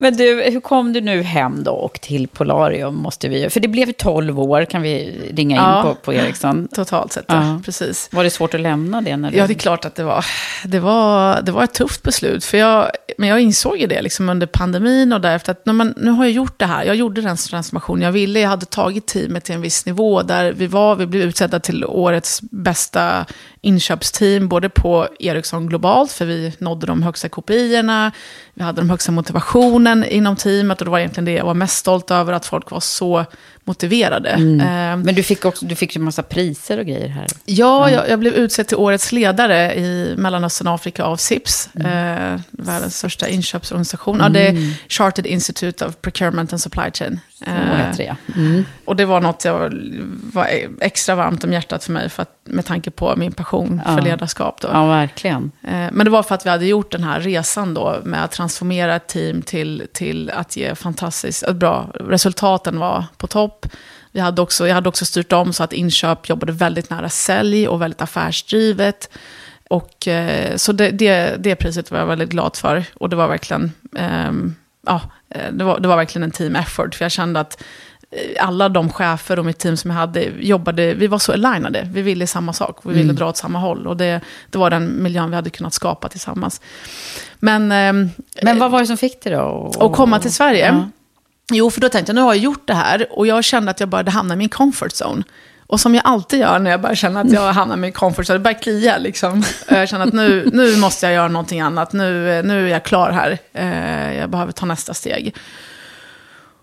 Men du, hur kom du nu hem då och till Polarium? Måste vi, för det blev 12 år, kan vi ringa in Ja. på, på Ericsson. Totalt sett, Ja. precis. Var det svårt att lämna det? När du... Ja, det är klart att det var. Det var, det var ett tufft beslut. För jag, men jag insåg ju det liksom under pandemin och därefter att man, nu har jag gjort det här. Jag gjorde den transformation jag ville. Jag hade tagit teamet till en viss nivå där vi var. Vi blev utsedda till årets bästa inköpsteam, både på Ericsson globalt, för vi nådde de högsta kopiorna. Vi hade den högsta motivationen inom teamet och det var egentligen det jag var mest stolt över, att folk var så motiverade. Mm. Ehm, Men du fick också du fick ju massa priser och grejer här. Ja, jag, jag blev utsedd till årets ledare i Mellanöstern och Afrika av SIPS, eh, världens största inköpsorganisation. Ja, det är Chartered Institute of Procurement and Supply Chain. Det, ja. Och det var något jag var extra varmt om hjärtat för mig, för att, med tanke på min passion för Ja. ledarskap. Då. Ja, verkligen. Eh, Men det var för att vi hade gjort den här resan då med att transformera ett team till, till att ge fantastiskt att bra. Resultaten var på topp. Vi hade också, jag hade också styrt om så att inköp jobbade väldigt nära sälj och väldigt affärsdrivet. Och, eh, så det, det, det priset var jag väldigt glad för. Och det var verkligen, ehm, ja, eh, det var, det var verkligen en team effort. För jag kände att eh, alla de chefer och mitt team som jag hade jobbade, vi var så alignade. Vi ville samma sak, vi ville dra åt samma håll. Och det, det var den miljön vi hade kunnat skapa tillsammans. Men, ehm, Men vad var det som fick dig då? att komma till Sverige. Ja. Jo, för då tänkte jag, nu har jag gjort det här och jag kände att jag började hamna i min comfort zone. Och som jag alltid gör när jag börjar känna att jag hamnar i min comfort zone, det börjar klia liksom. Jag känner att nu, nu måste jag göra någonting annat, nu, nu är jag klar här. Eh, jag behöver ta nästa steg.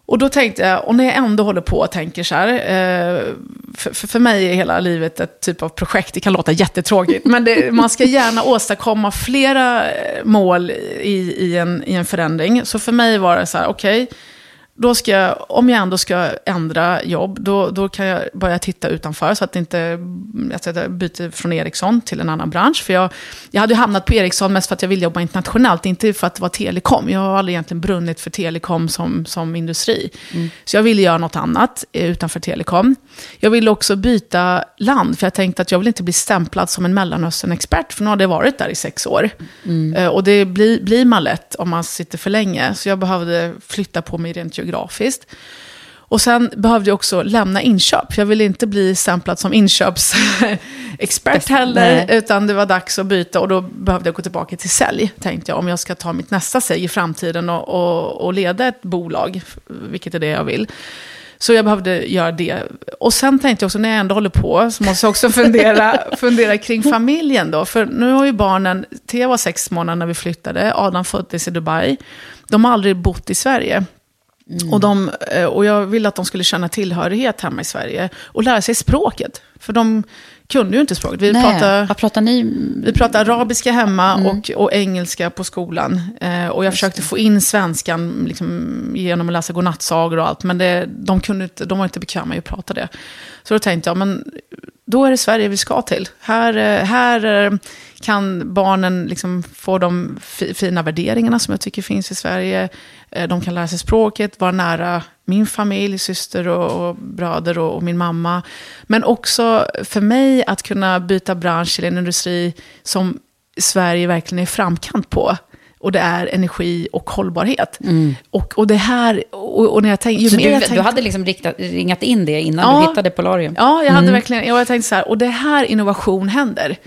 Och då tänkte jag, och när jag ändå håller på och tänker så här, eh, för, för, mig är hela livet ett typ av projekt, det kan låta jättetråkigt, men det, man ska gärna åstadkomma flera mål i, i, en, i en förändring. Så för mig var det så här, okej, då ska jag, om jag ändå ska ändra jobb, då, då kan jag börja titta utanför så att det inte, att jag byter från Ericsson till en annan bransch. För jag, jag hade hamnat på Ericsson mest för att jag ville jobba internationellt, inte för att det var telekom. Jag har aldrig egentligen brunnit för telekom som, som industri. Så jag ville göra något annat eh, utanför telekom. Jag ville också byta land, för jag tänkte att jag vill inte bli stämplad som en Mellanöstern-expert, för nu har det varit där i sex år. Eh, Och det blir, blir man lätt om man sitter för länge. Så jag behövde flytta på mig rent geografiskt. Och sen behövde jag också lämna inköp. Jag ville inte bli stämplad som inköpsexpert heller. Nej. Utan det var dags att byta och då behövde jag gå tillbaka till sälj. Tänkte jag om jag ska ta mitt nästa steg i framtiden och, och, och leda ett bolag. Vilket är det jag vill. Så jag behövde göra det. Och sen tänkte jag också, när jag ändå håller på, så måste jag också fundera, fundera kring familjen då. För nu har ju barnen, Thea var sex månader när vi flyttade, Adam föddes i Dubai. De har aldrig bott i Sverige. Och, de, eh, och jag ville att de skulle känna tillhörighet hemma i Sverige. Och lära sig språket. För de kunde ju inte språket. Vi Nej, pratade... vad pratar ni? Vi pratade arabiska hemma Mm. och, och engelska på skolan. Eh, och jag försökte få in svenskan liksom, genom att läsa godnattsagor och allt. Men det, de, kunde inte, de var inte bekväma med att prata det. Så då tänkte jag, men då är det Sverige vi ska till. Här, eh, här eh, kan barnen liksom få de fina värderingarna som jag tycker finns i Sverige. Eh, de kan lära sig språket, vara nära min familj, syster och, och bröder och, och min mamma. Men också för mig att kunna byta bransch till en industri som Sverige verkligen är i framkant på. Och det är energi och hållbarhet. Och, och det här, och, och när jag tänker... ju Så du, jag du tänkte- hade liksom riktat, ringat in det innan Ja. du hittade Polarium? Ja, jag hade verkligen, jag tänkte så här, och det är här innovation händer.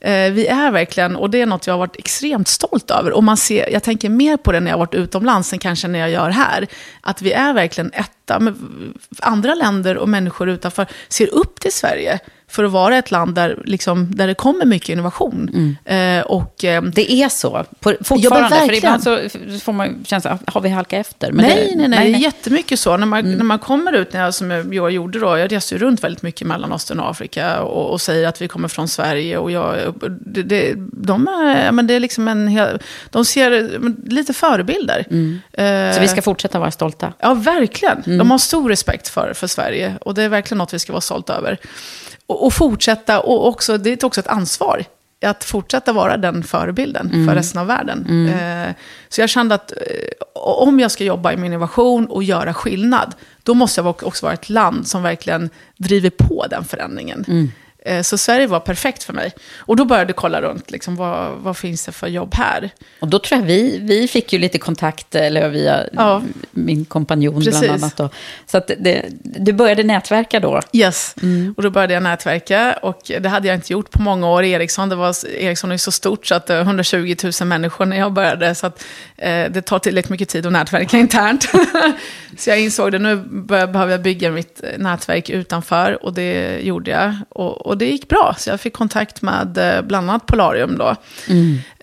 Eh, vi är verkligen, och det är något jag har varit extremt stolt över. Och man ser, jag tänker mer på det när jag har varit utomlands än kanske när jag gör här. Att vi är verkligen ett att men, andra länder och människor utanför ser upp till Sverige för att vara ett land där, liksom, där det kommer mycket innovation. Eh, och, eh, Det är så, på, fortfarande. Ja, för ibland så får man känslan, har vi halkat efter? Men nej, det, nej, nej, det är jättemycket så. När man, när man kommer ut, när jag, som jag gjorde då, jag reser ju runt väldigt mycket i Mellanöstern och Afrika och, och säger att vi kommer från Sverige. Och jag, det, det, de, är, men det är liksom en hel, de ser lite förebilder. Eh, Så vi ska fortsätta vara stolta. Ja, verkligen. Mm. De har stor respekt för, för Sverige. Och det är verkligen något vi ska vara stolta över. Och, och fortsätta, och också, det är också ett ansvar. Att fortsätta vara den förebilden Mm. för resten av världen. Eh, så jag kände att eh, om jag ska jobba med innovation och göra skillnad, då måste jag också vara ett land som verkligen driver på den förändringen. Mm. Eh, Så Sverige var perfekt för mig. Och då började jag kolla runt, liksom, vad, vad finns det för jobb här? Och då tror jag vi, vi fick ju lite kontakt, eller via Ja. min kompanjon Precis. bland annat. Då. Så att det, du började nätverka då. Yes, och då började jag nätverka. Och det hade jag inte gjort på många år. Ericsson, det var, Ericsson är så stort så att det var 120 000 människor när jag började. Så att, eh, det tar tillräckligt mycket tid att nätverka internt. så jag insåg det, nu behöver jag bygga mitt eh, nätverk utanför. Och det gjorde jag. Och, och det gick bra. Så jag fick kontakt med eh, bland annat Polarium då.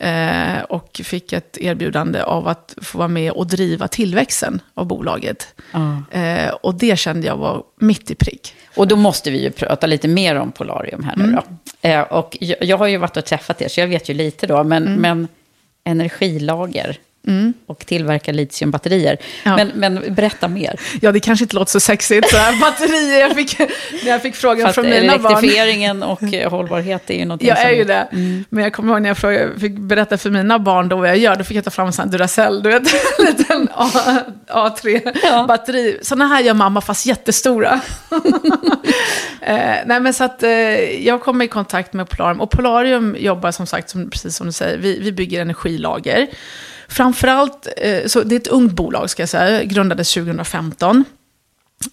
Eh, och fick ett erbjudande av att få vara med och driva tillväxten av bolaget. Eh, och det kände jag var mitt i prick. Och då måste vi ju prata lite mer om Polarium här Mm. nu då. Eh, och jag, jag har ju varit och träffat er, så jag vet ju lite då. Men, Mm. men energilager och tillverka litiumbatterier. Ja. Men, men berätta mer. Ja, det kanske inte låter så sexigt. Så här, batterier, jag fick, jag fick frågan Fast från mina barn. elektrifieringen och eh, hållbarhet är ju någonting Jag som... är ju det. Men jag kommer ihåg när jag frågade, fick berätta för mina barn då vad jag gör. Då fick jag ta fram en sån här Duracell, du vet, en liten A- A3-batteri. Såna här gör mamma, fast jättestora. eh, nej, men så att eh, jag kom i kontakt med Polarium. Och Polarium jobbar som sagt, som, precis som du säger, vi, vi bygger energilager. Framförallt, eh, så det är ett ungt bolag ska jag säga, grundades 2015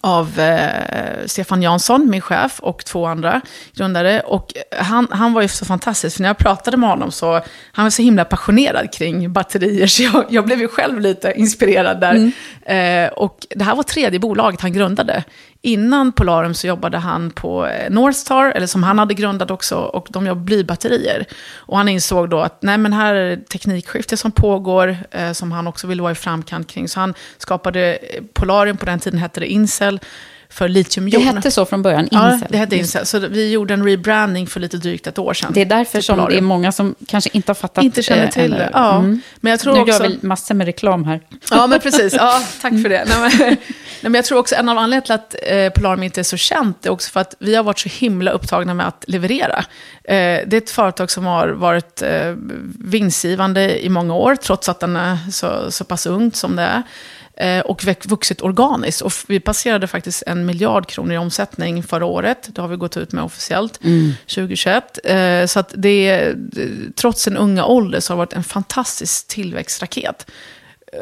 av eh, Stefan Jansson, min chef, och två andra grundare. Och han, han var ju så fantastisk, för när jag pratade med honom så han var så himla passionerad kring batterier, så jag, jag blev ju själv lite inspirerad där. Eh, och det här var tredje bolaget han grundade. Innan Polarum så jobbade han på eh, Northstar, eller som han hade grundat också, och de jobbade blybatterier. Och han insåg då att nej, men här är det teknikskifte som pågår, eh, som han också ville vara i framkant kring. Så han skapade eh, Polarium, på den tiden hette det Incel, för Det litiumjon. hette så från början, Ja, Incel. det hette Incel. Så vi gjorde en rebranding för lite drygt ett år sedan. Det är därför till som det är många som kanske inte har fattat. Inte känner eh, till det. Ja. Men jag tror Nu också... gör vi massor med reklam här. Ja, men precis. Ja, tack för det. Nej, men, nej, men jag tror också en av anledningarna till att eh, Polarium inte är så känt är också för att vi har varit så himla upptagna med att leverera. Eh, det är ett företag som har varit eh, vinstgivande i många år, trots att den är så, så pass ungt som det är. Eh, och vuxit organiskt. Och vi passerade faktiskt en miljard kronor i omsättning förra året. Det har vi gått ut med officiellt, 2021. Eh, så att det, är- trots en unga ålder så har det varit en fantastisk tillväxtraket.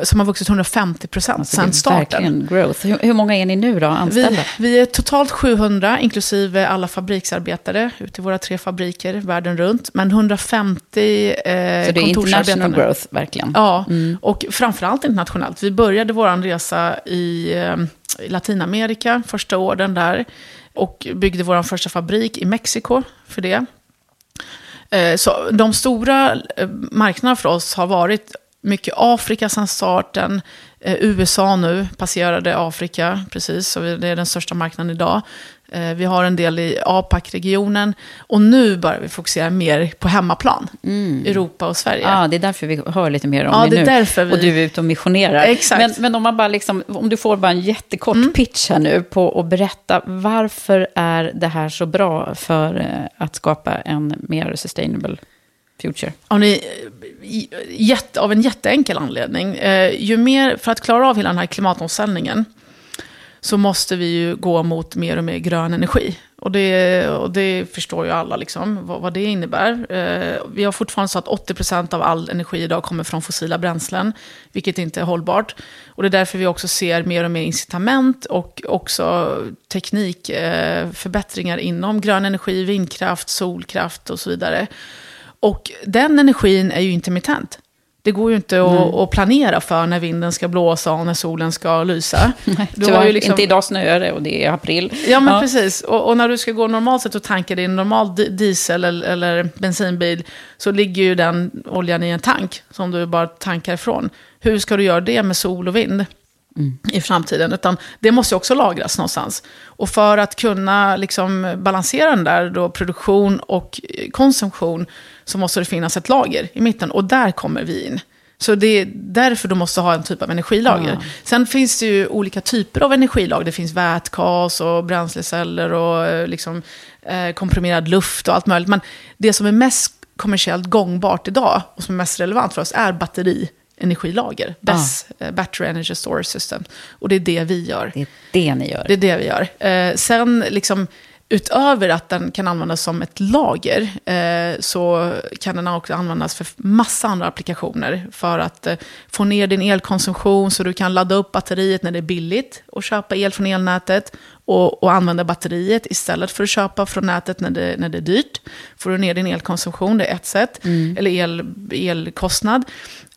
Som har vuxit 150 procent Alltså, sedan starten. Verkligen growth. Hur, hur många är ni nu då, anställda? Vi, vi är totalt 700, inklusive alla fabriksarbetare, ute i våra tre fabriker världen runt. Men 150 eh, Så det är international growth, verkligen. Ja, och framförallt internationellt. Vi började vår resa i eh, i Latinamerika, första åren där. Och byggde vår första fabrik i Mexiko för det. Eh, Så de stora eh, marknaderna för oss har varit mycket Afrika sedan starten. Eh, USA nu passerade Afrika, precis, så det är den största marknaden idag. Eh, Vi har en del i APAC-regionen. Och nu börjar vi fokusera mer på hemmaplan. Europa och Sverige. Ja, det är därför vi hör lite mer om Ja, det det är nu. därför vi- Och du är ute och missionerar. Exakt. Men, men om, man bara liksom, om du får bara en jättekort Mm. pitch pitch här nu på att berätta varför är det här så bra för eh, att skapa en mer sustainable future? Av, ni, eh, eh, jätte, av en jätteenkel anledning. Eh, ju mer, för att klara av hela den här klimatomställningen så måste vi ju gå mot mer och mer grön energi. Och det, och det förstår ju alla liksom, vad, vad det innebär. Eh, vi har fortfarande så att 80% av all energi idag kommer från fossila bränslen, vilket inte är hållbart. Och det är därför vi också ser mer och mer incitament och också teknikförbättringar eh, inom grön energi, vindkraft, solkraft och så vidare. Och den energin är ju intermittent. Det går ju inte att, att planera för när vinden ska blåsa och när solen ska lysa. Du Tyvärr, har ju liksom- inte idag snöar det och det är april. Ja, men precis. Och, och när du ska gå normalt sett och tanka din normal di- diesel eller, eller bensinbil så ligger ju den oljan i en tank som du bara tankar ifrån. Hur ska du göra det med sol och vind? i framtiden. Utan det måste också lagras någonstans. Och för att kunna liksom balansera den där då produktion och konsumtion så måste det finnas ett lager i mitten. Och där kommer vi in. Så det är därför du måste ha en typ av energilager. Sen finns det ju olika typer av energilager. Det finns vätgas och bränsleceller och eh, liksom, eh, komprimerad luft och allt möjligt. Men det som är mest kommersiellt gångbart idag och som är mest relevant för oss är batteri energilager. BESS, eh, Battery Energy Storage System. Och det är det vi gör. Det är det ni gör. Det är det vi gör. Eh, sen, liksom, utöver att den kan användas som ett lager, eh, så kan den också användas för massa andra applikationer. För att eh, få ner din elkonsumtion, så du kan ladda upp batteriet när det är billigt och köpa el från elnätet. Och, och använda batteriet istället för att köpa från nätet när det, när det är dyrt. Får du ner din elkonsumtion, det är ett sätt. Eller el, elkostnad.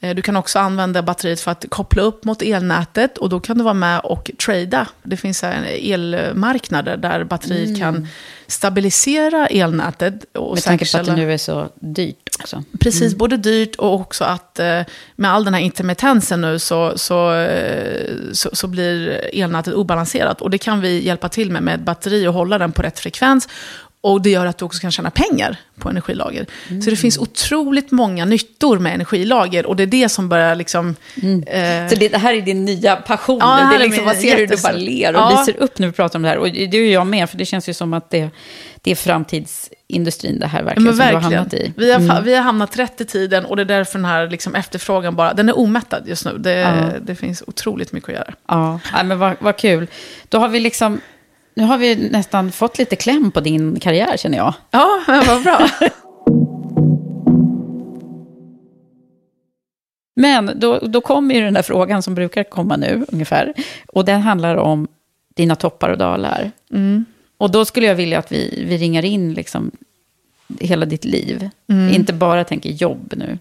Eh, Du kan också använda batteriet för att koppla upp mot elnätet och då kan du vara med och trada. Det finns elmarknader där batteriet kan stabilisera elnätet. Och Med tanke på att det nu är så dyrt också. Precis, både dyrt och också att eh, med all den här intermittensen nu så, så, eh, så, så blir elnätet obalanserat. Och det kan vi hjälpa till med med ett batteri och hålla den på rätt frekvens. Och det gör att du också kan tjäna pengar på energilager. Så det finns otroligt många nyttor med energilager. Och det är det som börjar liksom... Eh, Så det, det här är din nya passion. Ja, det det är liksom, man ser hur du bara ler och Ja. lyser upp när vi pratar om det här. Och det är ju jag med, för det känns ju som att det, det är framtidsindustrin det här Ja, verkligen, men som du har hamnat i. Vi, har, fa- vi har hamnat rätt i tiden och det är därför den här liksom efterfrågan bara, den är omättad just nu. Det, Ja. det finns otroligt mycket att göra. Ja, nej, men vad, vad kul. Då har vi liksom, nu har vi nästan fått lite kläm på din karriär känner jag. Ja, men vad bra. Men då, då kommer ju den där frågan som brukar komma nu ungefär. Och den handlar om dina toppar och dalar. Mm. Och då skulle jag vilja att vi, vi ringar in liksom hela ditt liv. Mm. Inte bara tänker jobb nu.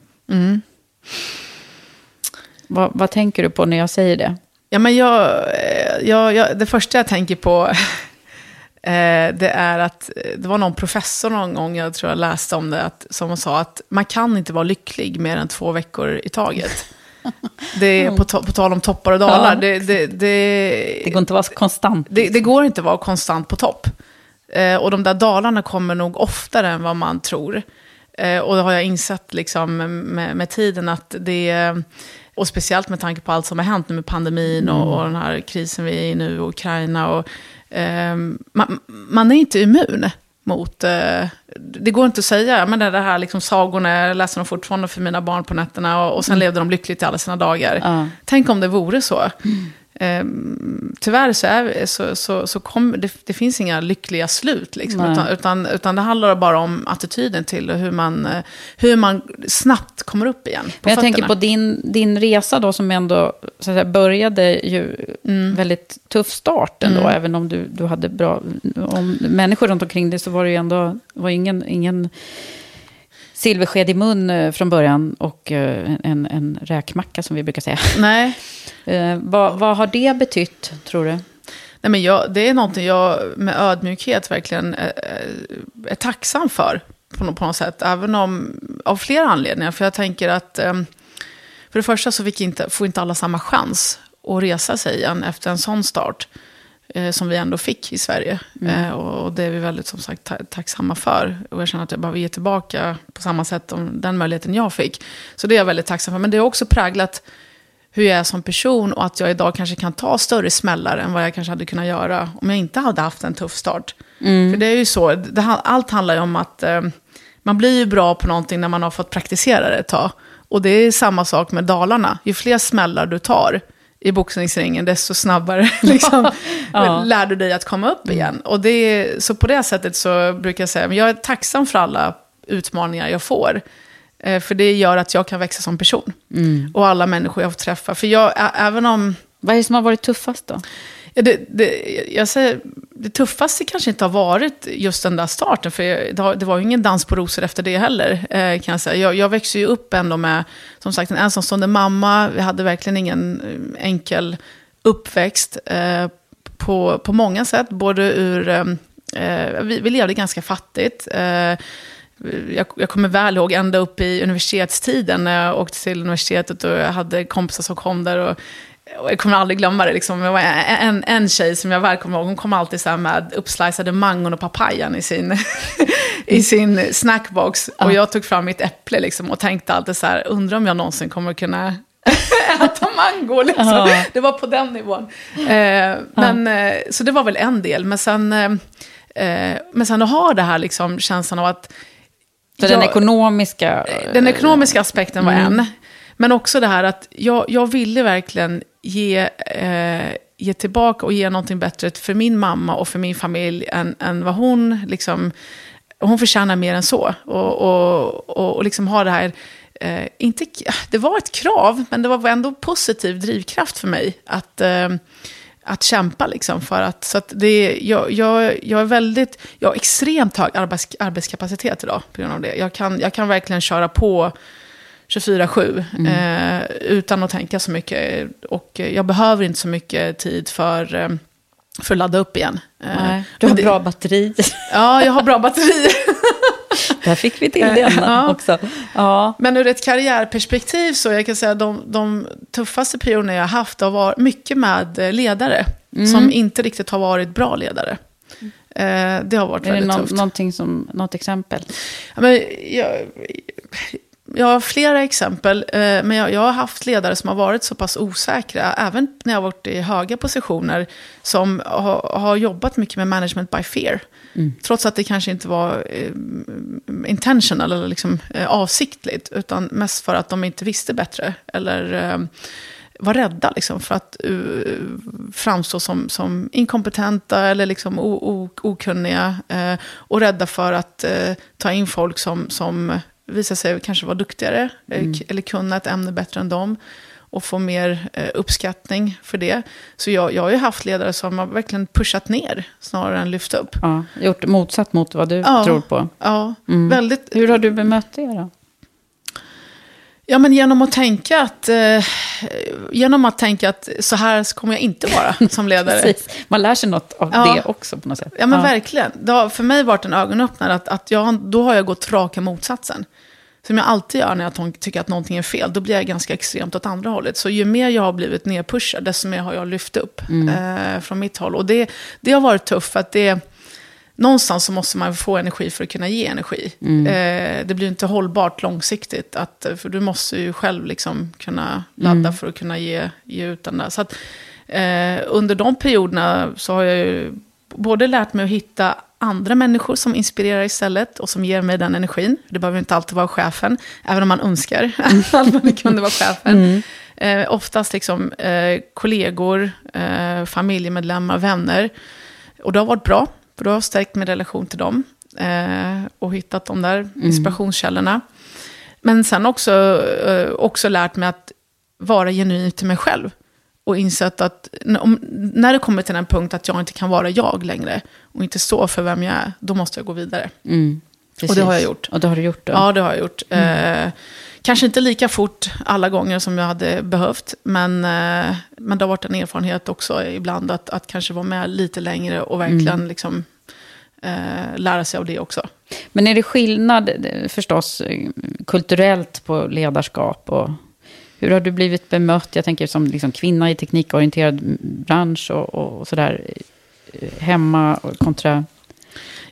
Vad, vad tänker du på när jag säger det? Ja, men jag, eh, jag, jag, det första jag tänker på eh, det är att eh, det var någon professor någon gång, jag tror jag läste om det, att, som sa att man kan inte vara lycklig mer än två veckor i taget. Det är på, to, på tal om toppar och dalar. Ja. Det, det, det, Det går inte att vara konstant. det, det går inte att vara konstant på topp. Eh, och de där dalarna kommer nog oftare än vad man tror. Eh, och det har jag insett liksom, med, med tiden att det... Och speciellt med tanke på allt som har hänt nu med pandemin och, och den här krisen vi är i nu, och Ukraina. Och, ehm, man, man är inte immun mot... Eh, det går inte att säga, men det, det här liksom sagorna, jag läser dem fortfarande för mina barn på nätterna. Och, och sen levde de lyckligt i alla sina dagar. Ja. Tänk om det vore så. Ehm, tyvärr så, är, så, så, så kom, det, det finns inga lyckliga slut. Liksom, utan, utan, utan det handlar bara om attityden till hur man, eh, hur man snabbt kommer upp igen. Jag tänker fötterna. på din, din resa då som ändå så att säga, började ju väldigt tuff start ändå. Även om du, du hade bra om människor runt omkring dig så var det ju ändå var ingen, ingen silversked i mun eh, från början och eh, en, en räkmacka som vi brukar säga. Nej, Eh, vad, vad har det betytt, tror du? Nej, men jag, det är någonting jag med ödmjukhet verkligen är, är tacksam för. På något, på något sätt. Även om, av flera anledningar. För jag tänker att, för det första så fick inte, får inte alla samma chans att resa sig igen efter en sån start. Eh, som vi ändå fick i Sverige. Eh, och, och det är vi väldigt som sagt ta, tacksamma för. Och jag känner att jag behöver ge tillbaka på samma sätt om den möjligheten jag fick. Så det är jag väldigt tacksam för. Men det har också präglat hur jag är som person och att jag idag kanske kan ta större smällar än vad jag kanske hade kunnat göra om jag inte hade haft en tuff start. För det är ju så, det, allt handlar ju om att eh, man blir ju bra på någonting när man har fått praktisera det ett tag. Och det är samma sak med dalarna. Ju fler smällar du tar i boxningsringen, desto snabbare liksom, Ja. lär du dig att komma upp igen. Och det så på det sättet så brukar jag säga, men jag är tacksam för alla utmaningar jag får. Eh, För det gör att jag kan växa som person. Och alla människor jag får träffa. För jag, även om... Vad är det som har varit tuffast då? Ja, det, det, jag säger, det tuffaste kanske inte har varit just den där starten, för det, det var ju ingen dans på rosor efter det heller. Eh, kan jag, säga. Jag, jag växte ju upp ändå med, som sagt, en ensamstående mamma. Vi hade verkligen ingen eh, enkel uppväxt eh, på, på många sätt. Både ur, eh, eh vi, vi levde ganska fattigt. Eh, jag, jag, kommer väl ihåg ända upp i universitetstiden när jag åkte till universitetet och jag hade kompisar som kom där. Och och jag kommer aldrig glömma det. Liksom. En, en tjej som jag väl kommer ihåg, hon kom alltid så med uppsliceade mangon och papayan i sin, i sin snackbox. Ja. Och jag tog fram mitt äpple liksom, och tänkte alltid så här, undrar om jag någonsin kommer kunna äta mango. Liksom. Ja. Det var på den nivån. Eh, men, ja. eh, så det var väl en del. Men sen, eh, eh men sen att ha det här liksom, känslan av att... Så jag, den ekonomiska... Den ekonomiska aspekten var mm. en. Men också det här att jag, jag ville verkligen ge, eh, ge tillbaka och ge någonting bättre för min mamma och för min familj än, än vad hon liksom... Hon förtjänar mer än så. Och, och, och, och liksom ha det här... Eh, inte, det var ett krav, men det var ändå positiv drivkraft för mig att, eh, att kämpa. Liksom för att, så att det, jag, jag, jag, är väldigt, jag har extremt hög arbets, arbetskapacitet idag på grund av det. Jag kan, jag kan verkligen köra på 24-7 mm. eh, utan att tänka så mycket. Och jag behöver inte så mycket tid för, eh, för att ladda upp igen. Eh, Nej, du har det, bra batteri. Ja, jag har bra batteri. Där fick vi till det ja. också. Ja. Men ur ett karriärperspektiv så jag kan säga att de, de tuffaste perioderna jag har haft har varit mycket med eh, ledare. Mm. Som inte riktigt har varit bra ledare. Eh, det har varit är väldigt det no tufft. Någonting som, något exempel? Ja, men jag, jag har flera exempel, eh, men jag, jag, har haft ledare som har varit så pass osäkra, även när jag har varit i höga positioner, som har, har jobbat mycket med management by fear. Mm. Trots att det kanske inte var eh, intentional eller liksom, eh, avsiktligt, utan mest för att de inte visste bättre. Eller eh, var rädda liksom, för att uh, framstå som, som inkompetenta eller liksom o, o, okunniga. Uh, och rädda för att uh, ta in folk som, som visa sig kanske vara duktigare mm. eller kunna ett ämne bättre än dem och få mer eh, uppskattning för det. Så jag, jag har ju haft ledare som har verkligen pushat ner snarare än lyft upp. Ja, gjort motsatt mot vad du ja, tror på. Ja, mm. väldigt. Hur har du bemött det då? Ja, men genom att tänka att, eh, genom att tänka att så här kommer jag inte vara som ledare. Man lär sig något av ja. det också på något sätt. Ja, men ja. verkligen. Det har för mig varit en ögonöppnare att, att jag, då har jag gått raka motsatsen. Som jag alltid gör när jag tycker att någonting är fel. Då blir jag ganska extremt åt andra hållet. Så ju mer jag har blivit nedpushad, desto mer har jag lyft upp mm. eh, från mitt håll. Och det, det har varit tufft, för att det någonstans så måste man få energi för att kunna ge energi. Mm. Eh, det blir inte hållbart långsiktigt, att, för du måste ju själv liksom kunna ladda mm. för att kunna ge, ge ut den där. Så att, eh, under de perioderna så har jag ju både lärt mig att hitta andra människor som inspirerar istället och som ger mig den energin. Det behöver inte alltid vara chefen, även om man önskar att man kunde vara chefen. Mm. Eh, oftast liksom, eh, kollegor, eh, familjemedlemmar, vänner. Och det har varit bra. För då har jag stärkt min relation till dem eh, och hittat de där mm. inspirationskällorna. Men sen också, eh, också lärt mig att vara genuin till mig själv. Och insett att om, när det kommer till den punkt att jag inte kan vara jag längre och inte stå för vem jag är, då måste jag gå vidare. Mm, och det har jag gjort. Och det har du gjort då? Ja, det har jag gjort. Mm. Eh, kanske inte lika fort alla gånger som jag hade behövt, men, eh, men det har varit en erfarenhet också ibland att, att kanske vara med lite längre och verkligen mm. liksom, eh, lära sig av det också. Men är det skillnad förstås kulturellt på ledarskap? Och hur har du blivit bemött? Jag tänker som liksom kvinna i teknikorienterad bransch och, och sådär. Hemma kontra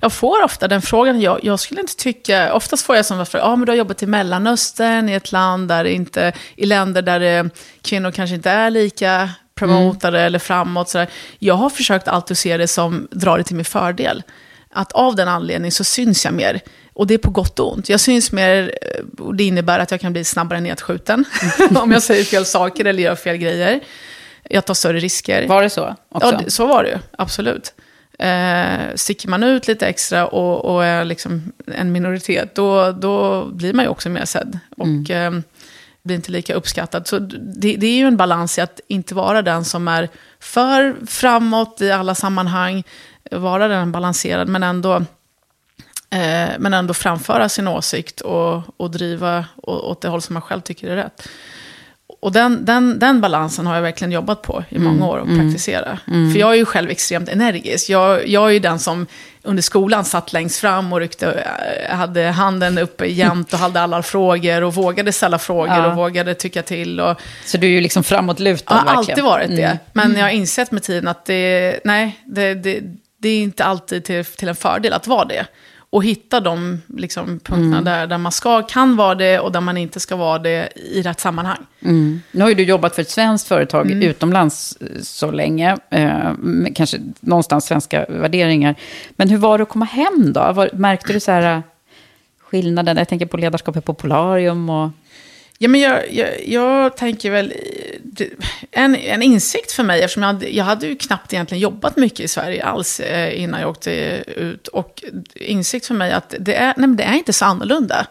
jag får ofta den frågan. Jag, jag, skulle inte tycka, oftast får jag som fråga, ja men du har jobbat i Mellanöstern, i ett land där inte, i länder där det, kvinnor kanske inte är lika promotade mm. eller framåt. Sådär. Jag har försökt alltid se det som drar det till min fördel att av den anledningen så syns jag mer. Och det är på gott och ont. Jag syns mer, eh, och det innebär att jag kan bli snabbare nedskjuten. om jag säger fel saker eller gör fel grejer. Jag tar större risker. Var det så också? Ja, så var det ju. Absolut. Eh, sticker man ut lite extra och, och är liksom en minoritet, då, då blir man ju också mer sedd. Och, mm. blir inte lika uppskattad. Så det, det är ju en balans i att inte vara den som är för framåt i alla sammanhang, vara den balanserad, men ändå, eh, men ändå framföra sin åsikt och, och driva åt det håll som man själv tycker är rätt. Och den, den, den balansen har jag verkligen jobbat på i många år och mm. praktisera. Mm. För jag är ju själv extremt energisk. Jag, jag är ju den som under skolan satt längst fram och ryckte, eh, hade handen uppe jämt och hade alla frågor och vågade ställa frågor ja. och vågade tycka till. Och, så du är ju liksom framåtlutad verkligen? Jag har alltid varit det. Mm. Men jag har insett med tiden att det, nej, det, det, det är inte alltid till, till en fördel att vara det och hitta de liksom, punkterna mm. där, där man ska, kan vara det och där man inte ska vara det i rätt sammanhang. Mm. Nu har ju du jobbat för ett svenskt företag mm. utomlands eh, så länge, eh, kanske någonstans svenska värderingar. Men hur var det att komma hem då? Var, märkte du så här eh, skillnaden? Jag tänker på ledarskapet på Polarium och... Ja, men jag, jag, jag tänker väl, en, en insikt för mig, eftersom jag hade, jag hade ju knappt egentligen jobbat mycket i Sverige alls eh, innan jag åkte ut. Och insikt för mig att det är, nej, det är inte så annorlunda.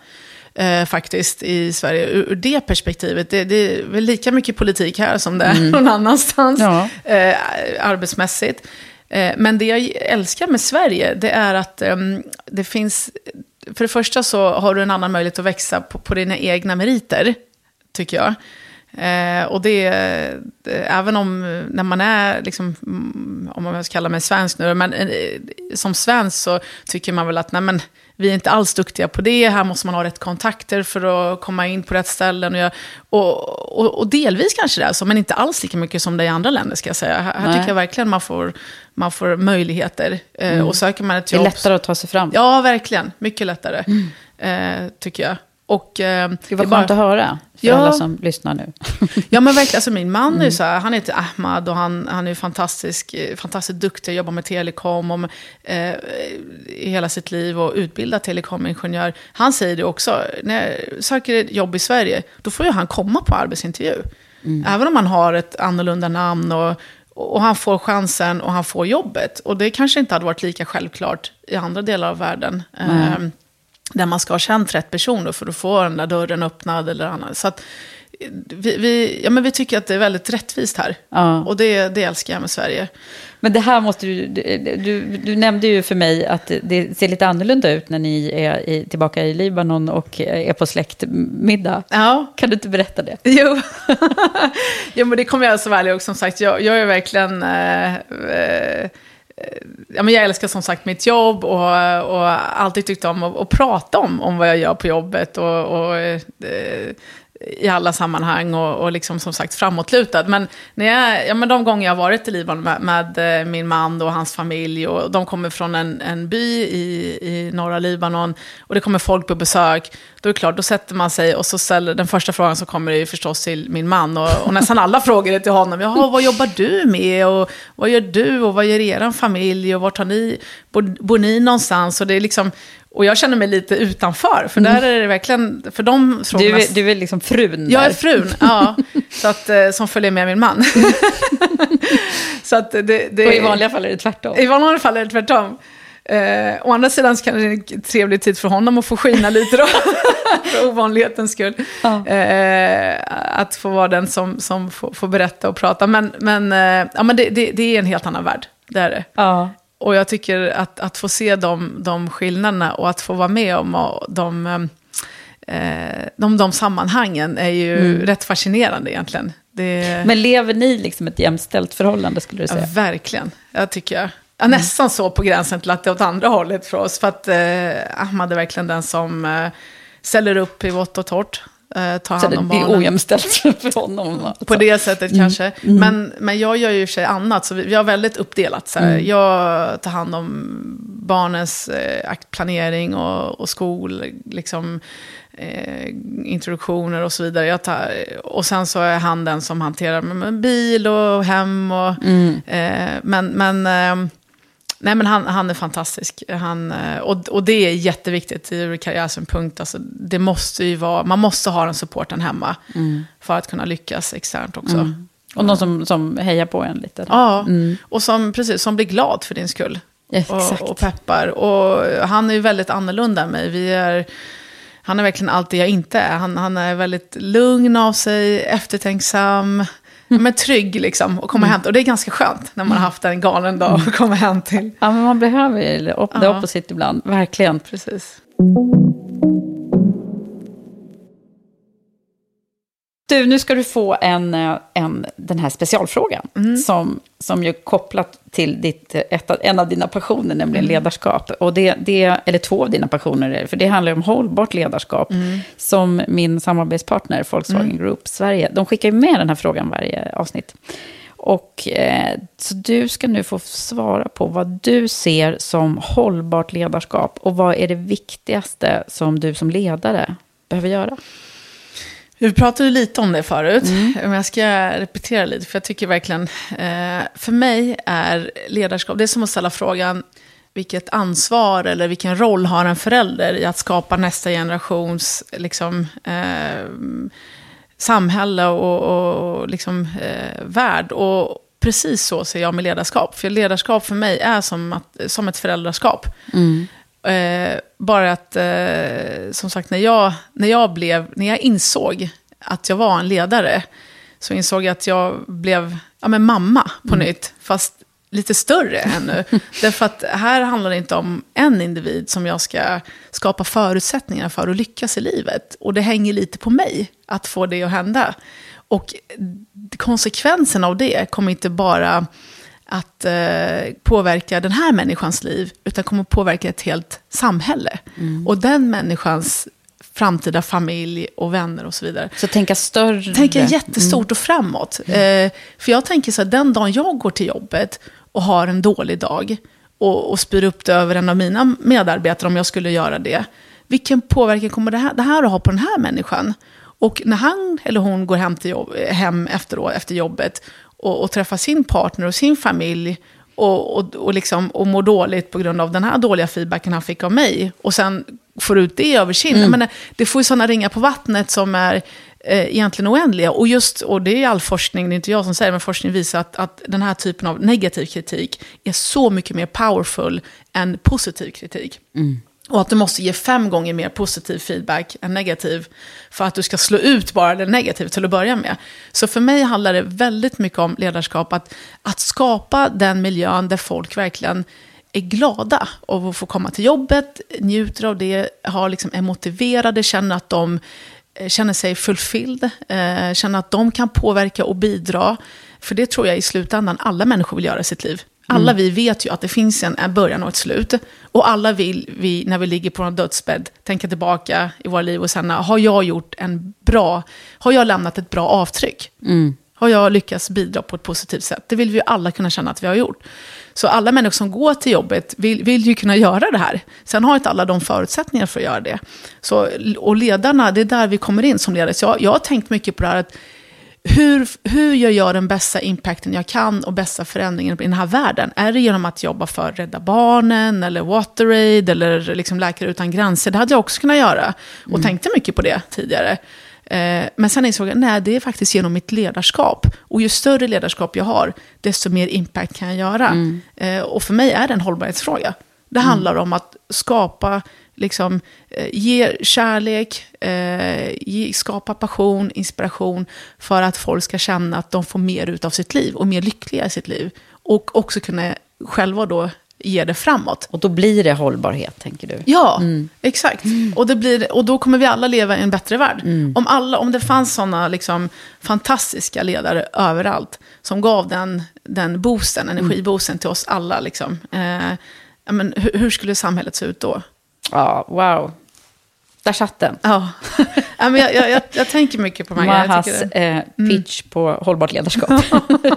Eh, faktiskt i Sverige ur, ur det perspektivet. Det, det, är väl lika mycket politik här som det är mm. någon annanstans ja. eh, arbetsmässigt. Eh, men det jag älskar med Sverige, det är att ehm, det finns för det första så har du en annan möjlighet att växa på, på dina egna meriter, tycker jag. Eh, och det, det, även om när man är, liksom, mm, om man ska kalla mig svensk nu, men eh, som svensk så tycker man väl att nej, men, vi är inte alls duktiga på det, här måste man ha rätt kontakter för att komma in på rätt ställen. Och, jag, och, och, och, delvis kanske det är så, men inte alls lika mycket som det är i andra länder ska jag säga. Här, här tycker jag verkligen man får, man får möjligheter. Eh, mm. Och söker man ett jobb... Det är lättare att ta sig fram. Ja, verkligen. Mycket lättare, mm. eh, tycker jag. Och, eh, det var skönt bara... att höra för ja. alla som lyssnar nu. ja men verkligen, alltså min man mm. är så här, han heter Ahmad och han, han är fantastisk, fantastiskt duktig, jobbar med telekom och, eh, hela sitt liv och utbildad telekomingenjör. Han säger det också, när jag söker ett jobb i Sverige, då får ju han komma på arbetsintervju. Mm. Även om han har ett annorlunda namn och, och han får chansen och han får jobbet. Och det kanske inte hade varit lika självklart i andra delar av världen. Mm. Där man ska ha känt rätt person för att få den där dörren öppnad eller annat. Så att vi, vi, ja, men vi tycker att det är väldigt rättvist här. Ja. Och det, det älskar jag med Sverige. Men det här måste du, du, du nämnde ju för mig att det ser lite annorlunda ut när ni är i, tillbaka i Libanon och är på släktmiddag. Ja. Kan du inte berätta det? Jo, jo men det kommer jag så väl ihåg. Som sagt, jag, jag är verkligen... Eh, eh, Eh, ja, men jag älskar som sagt mitt jobb och, och alltid tyckt om att, att prata om, om vad jag gör på jobbet. Och, och eh, i alla sammanhang och, och liksom som sagt framåtlutad. Men, när jag, ja, men de gånger jag har varit i Libanon med, med, eh, min man och hans familj och de kommer från en, en by i, i norra Libanon och det kommer folk på besök. Då är det klart, då sätter man sig och så ställer den första frågan som kommer är förstås till min man. Och, och nästan alla frågor är till honom. Jaha, vad jobbar du med? Och vad gör du? Och vad gör er familj? Och vart har ni, bor, bor ni någonstans? Och det är liksom, och jag känner mig lite utanför, för där är det verkligen, för de frågorna... Du är, du är liksom frun där. Jag är frun, ja. Så att, eh, som följer med min man. så att det, det, och i vanliga fall är det tvärtom. I vanliga fall är det tvärtom. Eh, å andra sidan så kan det vara en trevlig tid för honom att få skina lite då. för ovanlighetens skull. Ja. Eh, att få vara den som, som får, får berätta och prata. Men, men, eh, ja, men det, det, det, är en helt annan värld. Det är det. Ja. Och jag tycker att, att få se de, de skillnaderna och att få vara med om de, eh, de, de sammanhangen är ju mm. rätt fascinerande egentligen. Det... Men lever ni liksom ett jämställt förhållande skulle du säga? Ja, verkligen, jag tycker jag. Ja, mm. Nästan så på gränsen till att det är åt andra hållet för oss. För att eh, Ahmad är verkligen den som eh, ställer upp i vått och torrt eh, ta hand om barnen. Det är ojämställt för honom. Alltså. På det sättet mm. kanske. Mm. Men, men jag gör ju sig annat, så vi, har väldigt uppdelat. Så mm. Jag tar hand om barnens eh, planering och, och skol, liksom, eh, introduktioner och så vidare. Jag tar, och sen så är han den som hanterar med, med bil och hem. Och, mm. eh, men men eh, Nej, men han, han är fantastisk. Han, eh, och, och det är jätteviktigt ur karriärsynpunkt. Alltså, det måste ju vara, man måste ha den supporten hemma mm. för att kunna lyckas externt också. Mm. Och någon som, som hejar på en lite. Ja, mm. och som, precis, som blir glad för din skull. Ja, och, och, peppar. Och han är ju väldigt annorlunda än mig. Vi är Han är verkligen allt det jag inte är. Han, han är väldigt lugn av sig, eftertänksam. Men trygg liksom. Och komma mm. hem. Och det är ganska skönt när man har haft en galen dag och komma hem till. Ja, men man behöver ju det ja. opposite ibland. Verkligen. Precis. Du, nu ska du få en, eh, en, den här specialfrågan. Mm. Som, som ju kopplat till ditt, ett, en av dina passioner, nämligen mm. ledarskap. Och det, det, eller två av dina passioner, för det handlar om hållbart ledarskap. Mm. Som min samarbetspartner, Volkswagen mm. Group Sverige, de skickar ju med den här frågan varje avsnitt. Och, eh, så du ska nu få svara på vad du ser som hållbart ledarskap. Och vad är det viktigaste som du som ledare behöver göra? Vi pratade lite om det förut, mm. men jag ska repetera lite, för jag tycker verkligen, eh, för mig är ledarskap, det är som att ställa frågan, vilket ansvar eller vilken roll har en förälder i att skapa nästa generations liksom, eh, samhälle och, och liksom, eh, värld. Och precis så ser jag med ledarskap. För ledarskap för mig är som, att, som ett föräldraskap. Mm. Eh, bara att, eh, som sagt, när jag, när, jag blev, när jag insåg att jag var en ledare, så insåg jag att jag blev ja, men mamma på mm. nytt. Fast lite större ännu. Därför att här handlar det inte om en individ som jag ska skapa förutsättningar för att lyckas i livet. Och det hänger lite på mig att få det att hända. Och konsekvensen av det kommer inte bara att eh, påverka den här människans liv, utan kommer påverka ett helt samhälle. Mm. Och den människans framtida familj och vänner och så vidare. Så tänka större? Tänka jättestort mm. och framåt. Mm. Eh, för jag tänker så här, den dagen jag går till jobbet och har en dålig dag och, och spyr upp det över en av mina medarbetare om jag skulle göra det. Vilken påverkan kommer det här, det här att ha på den här människan? Och när han eller hon går hem, till jobb, hem efteråt, efter jobbet och, och träffar sin partner och sin familj och, och, och, liksom, och mår dåligt på grund av den här dåliga feedbacken han fick av mig. Och sen får ut det över sin. Mm. Men det får ju sådana ringar på vattnet som är eh, egentligen oändliga. Och, just, och det är all forskning, det är inte jag som säger men forskning visar att, att den här typen av negativ kritik är så mycket mer powerful än positiv kritik. Mm. Och att du måste ge fem gånger mer positiv feedback än negativ. För att du ska slå ut bara det negativa till att börja med. Så för mig handlar det väldigt mycket om ledarskap. Att, att skapa den miljön där folk verkligen är glada av att få komma till jobbet, njuter av det, har liksom, är motiverade, känner att de eh, känner sig fulfilled, eh, känner att de kan påverka och bidra. För det tror jag i slutändan alla människor vill göra i sitt liv. Alla mm. vi vet ju att det finns en, en början och ett slut. Och alla vill vi, när vi ligger på en dödsbädd, tänka tillbaka i våra liv och känna, har jag gjort en bra, har jag lämnat ett bra avtryck? Mm. Har jag lyckats bidra på ett positivt sätt? Det vill vi ju alla kunna känna att vi har gjort. Så alla människor som går till jobbet vill, vill ju kunna göra det här. Sen har inte alla de förutsättningar för att göra det. Så, och ledarna, det är där vi kommer in som ledare. Så jag, jag har tänkt mycket på det här att hur, hur gör jag den bästa impacten jag kan och bästa förändringen i den här världen? Är det genom att jobba för Rädda Barnen eller WaterAid eller liksom Läkare Utan Gränser? Det hade jag också kunnat göra och mm. tänkte mycket på det tidigare. Eh, men sen insåg jag, nej, det är faktiskt genom mitt ledarskap. Och ju större ledarskap jag har, desto mer impact kan jag göra. Mm. Eh, och för mig är det en hållbarhetsfråga. Det mm. handlar om att skapa, liksom, eh, ge kärlek, ge, skapa passion, inspiration, för att folk ska känna att de får mer ut av sitt liv och mer lyckliga i sitt liv. Och också kunna själva då ger det framåt. Och då blir det hållbarhet, tänker du? Ja, mm. exakt. Mm. Och, det blir, och då kommer vi alla leva i en bättre värld. Mm. Om, alla, om det fanns sådana liksom, fantastiska ledare överallt, som gav den, den boosten, mm. energiboosten till oss alla, liksom, eh, men, hur, hur, skulle samhället se ut då? Ja, wow. Där satt den. Ja, ja men jag, jag, jag, jag, tänker mycket på här Mahas eh, pitch mm. på hållbart ledarskap.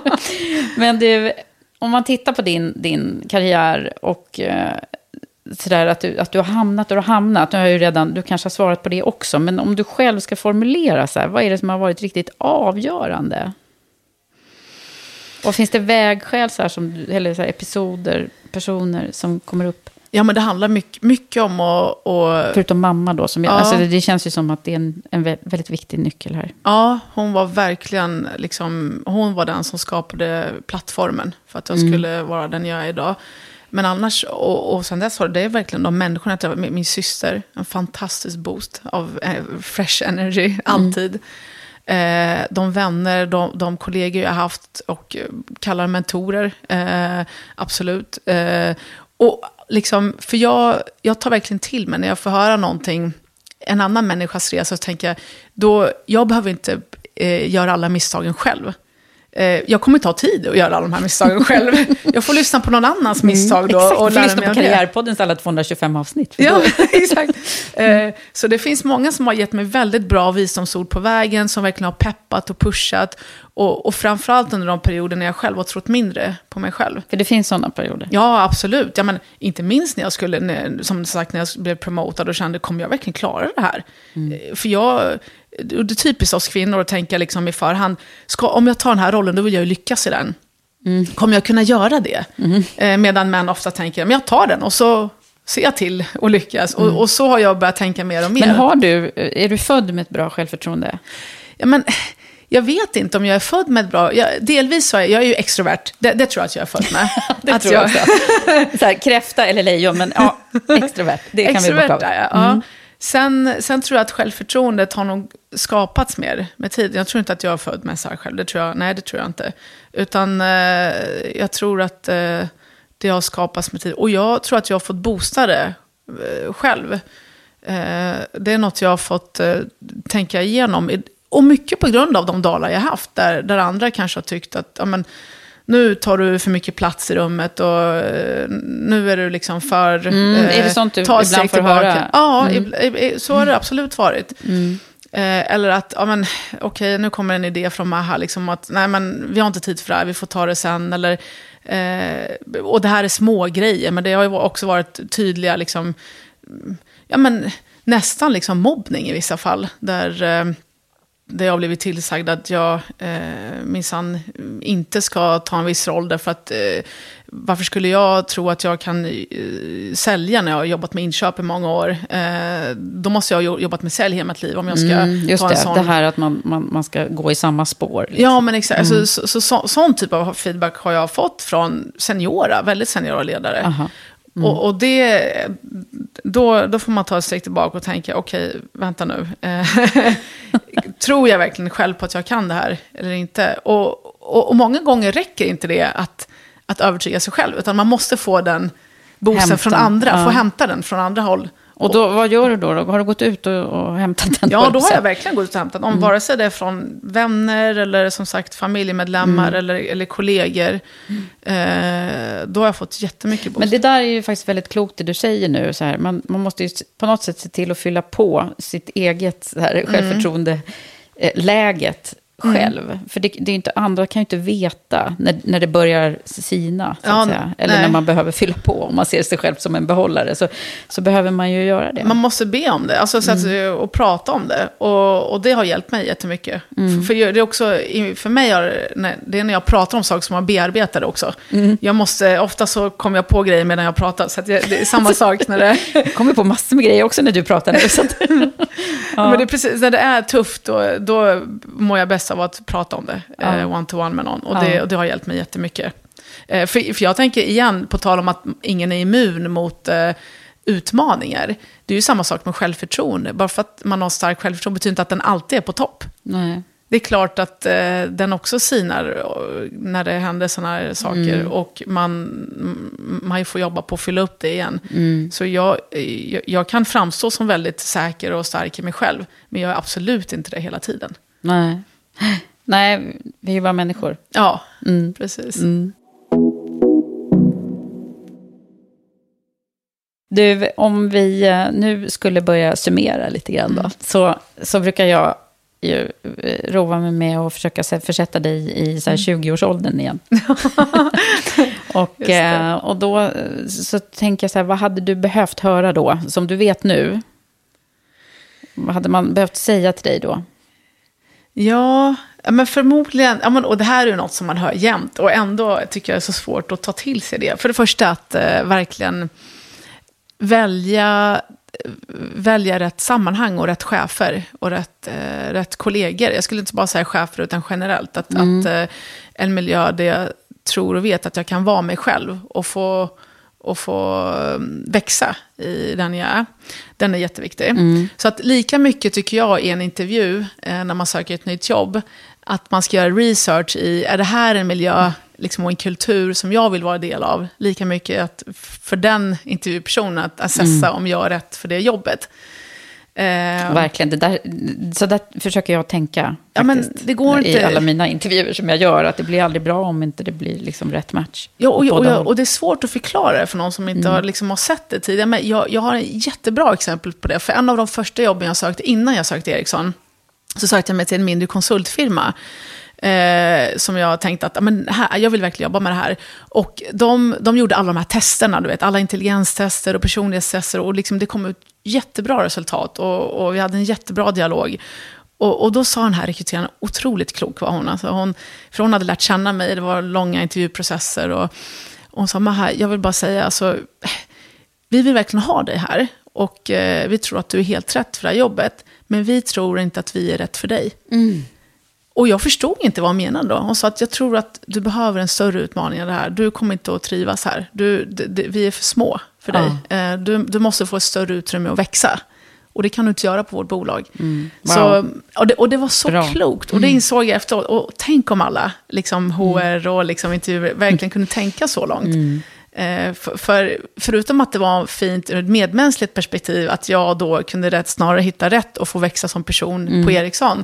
men du, om man tittar på din, din karriär och eh, sådär att du, att du har hamnat och du har hamnat. Nu har ju redan, du kanske har svarat på det också. Men om du själv ska formulera så här, vad är det som har varit riktigt avgörande? Och finns det vägskäl, så här, som, eller så här, episoder, personer som kommer upp? Ja, men det handlar mycket, mycket om att... Och... Förutom mamma då, som ja. alltså, det känns ju som att det är en, en väldigt viktig nyckel här. Ja, hon var verkligen, liksom, hon var den som skapade plattformen för att jag mm. skulle vara den jag är idag. Men annars, och, och sen dess har det är verkligen de människorna, jag min, min syster, en fantastisk boost av eh, fresh energy, alltid. Eh, de vänner, de, de kollegor jag har haft och kallar mentorer, eh, absolut. Eh, och liksom, för jag, jag tar verkligen till mig när jag får höra någonting, en annan människas resa, så tänker jag, då, jag behöver inte eh, göra alla misstagen själv. Eh, jag kommer ta tid att göra alla de här misstagen själv. Jag får lyssna på någon annans misstag då. Exakt, och lära lyssnar mig på. Karriärpoddens alla 225 avsnitt. Ja, exakt. Eh, så det finns många som har gett mig väldigt bra visdomsord på vägen, som verkligen har peppat och pushat. Och, och framförallt under de perioder när jag själv har trott mindre på mig själv. För det finns sådana perioder. Ja, absolut. Ja, men, inte minst när jag skulle, när, som sagt, när jag blev promotad och kände, kommer jag verkligen klara det här? Eh, För jag, det är typiskt oss kvinnor att tänka liksom i förhand, ska, om jag tar den här rollen, då vill jag ju lyckas i den. Kommer jag kunna göra det? Eh, medan män ofta tänker, men jag tar den och så ser jag till och lyckas. Och, och så har jag börjat tänka mer och mer. Men har du, är du född med ett bra självförtroende? Ja, men, jag vet inte om jag är född med ett bra... Jag, delvis så är jag, jag är ju extrovert. Det, det tror jag att jag är född med. Det att tror jag också. Så här, kräfta eller lejon, men ja, extrovert. Det kan vi extrovert bocka av. ja. Sen, sen tror jag att självförtroendet har nog skapats mer med tiden. Jag tror inte att jag är född med så här själv. Det tror jag, nej, det tror jag inte. Utan eh, jag tror att eh, det har skapats med tiden. Och jag tror att jag har fått boosta det eh, själv. Eh, det är något jag har fått eh, tänka igenom. Och mycket på grund av de dalar jag haft. Där, där andra kanske har tyckt att ja, men, nu tar du för mycket plats i rummet och eh, nu är du liksom för... Mm, är det eh, sånt du ibland får höra? Mm. Ja, ib- ib- så har det absolut varit. Eh, eller att, ja men okej, nu kommer en idé från Maha, liksom att nej men vi har inte tid för det här, vi får ta det sen. Eller, eh, och det här är små grejer, men det har ju också varit tydliga, liksom, mm, ja men nästan liksom mobbning i vissa fall. Där, eh, där jag blivit tillsagd att jag eh, minsann inte ska ta en viss roll. Därför att eh, varför skulle jag tro att jag kan eh, sälja när jag har jobbat med inköp i många år? Eh, då måste jag ha jo- jobbat med sälj hela mitt liv om jag ska Mm, just ta det, en sån. det här att man, man, man ska gå i samma spår. liksom. Ja, men exakt. Alltså, så, så, så, sån typ av feedback har jag fått från seniora, väldigt seniora ledare. Aha. Och, och det, då, då får man ta ett steg tillbaka och tänka, okej, vänta nu. Eh, Tror jag verkligen själv på att jag kan det här eller inte? Och, och, och många gånger räcker inte det att, att övertyga sig själv, utan man måste få den boosten från andra, Ja. få hämta den från andra håll. Och då, vad gör du då? Har du gått ut och, och hämtat den? Ja, då har jag verkligen gått ut och hämtat. Mm. Om vare sig det är från vänner eller som sagt familjemedlemmar Mm. eller, eller kollegor. Eh, då har jag fått jättemycket boost. Men det där är ju faktiskt väldigt klokt det du säger nu. Så här. Man, man måste ju på något sätt se till att fylla på sitt eget så Mm. här, självförtroende läget själv. För det, det är inte, andra kan ju inte veta när, när det börjar sina. Så Ja, att säga. Eller nej. när man behöver fylla på. Om man ser sig själv som en behållare. Så, så behöver man ju göra det. Man måste be om det, alltså sätta sig och prata om det. Och, och det har hjälpt mig jättemycket. För, för det är också, för mig har det är när jag pratar om saker som jag bearbetar det också. Jag måste, ofta så kommer jag på grejer medan jag pratar, så att jag, det är samma sak när det... Jag kommer på massor med grejer också när du pratar nu. Så att, Men det är precis, när det är tufft, då, då mår jag bäst av att prata om det. Ja. Eh, one-to-one med någon. Och det, Ja. och det har hjälpt mig jättemycket. Eh, för, för jag tänker igen, på tal om att ingen är immun mot eh, utmaningar. Det är ju samma sak med självförtroende. Bara för att man har starkt självförtroende betyder inte att den alltid är på topp. nej. Det är klart att eh, den också sinar när det händer sådana här saker. Och man, man får jobba på att fylla upp det igen. Så jag, jag, jag kan framstå som väldigt säker och stark i mig själv. Men jag är absolut inte det hela tiden. nej. Nej, vi är bara människor. Ja, Mm. precis. Du, om vi eh, nu skulle börja summera lite grann då, så, så brukar jag ju eh, roa mig med att försöka försätta dig i så här 20-årsåldern igen. och, eh, och då så tänker jag så här, vad hade du behövt höra då, som du vet nu? Vad hade man behövt säga till dig då? Ja, men förmodligen, ja, men, och det här är ju något som man hör jämt, och ändå tycker jag det är så svårt att ta till sig det. För det första att eh, verkligen välja, välja rätt sammanhang och rätt chefer och rätt, eh, rätt kollegor. Jag skulle inte bara säga chefer, utan generellt. Att, att eh, en miljö där jag tror och vet att jag kan vara mig själv och få, och få um, växa i den jag är. Den är jätteviktig. Så att lika mycket tycker jag i en intervju, eh, när man söker ett nytt jobb, att man ska göra research i, är det här en miljö liksom, och en kultur som jag vill vara del av? Lika mycket att för den intervjupersonen att assessa om jag är rätt för det jobbet. Eh, Verkligen, det där, så där försöker jag tänka Ja, men det går i inte- alla mina intervjuer som jag gör. Att det blir aldrig bra om inte det blir liksom rätt match. Ja, och, och, och, och det är svårt att förklara det för någon som inte har, liksom, har sett det tidigare. Men jag, jag har en jättebra exempel på det. För en av de första jobben jag sökte innan jag sökte Ericsson, så sökte jag mig till en mindre konsultfirma. Eh, som jag tänkte att ah, men här, jag vill verkligen jobba med det här. Och de, de gjorde alla de här testerna, du vet, alla intelligenstester och personlighetstester. Och liksom, det kom ut jättebra resultat och, och vi hade en jättebra dialog. Och, och då sa den här rekryteraren, otroligt klok var hon. Alltså hon. För hon hade lärt känna mig, det var långa intervjuprocesser. Och, och hon sa, Maha, jag vill bara säga, alltså, vi vill verkligen ha dig här. Och eh, vi tror att du är helt rätt för det här jobbet. Men vi tror inte att vi är rätt för dig. Mm. Och jag förstod inte vad hon menade då. Hon sa att jag tror att du behöver en större utmaning än det här. Du kommer inte att trivas här. Du, d- d- vi är för små för dig. Eh, Du, du måste få ett större utrymme att växa. Och det kan du inte göra på vårt bolag. Så, och, det, och det var så Bra. klokt. Och det insåg jag efteråt. Och tänk om alla liksom HR och liksom intervjuer verkligen kunde tänka så långt. Eh, för, för, förutom att det var fint ur ett medmänskligt perspektiv, att jag då kunde rätt, snarare hitta rätt och få växa som person på Ericsson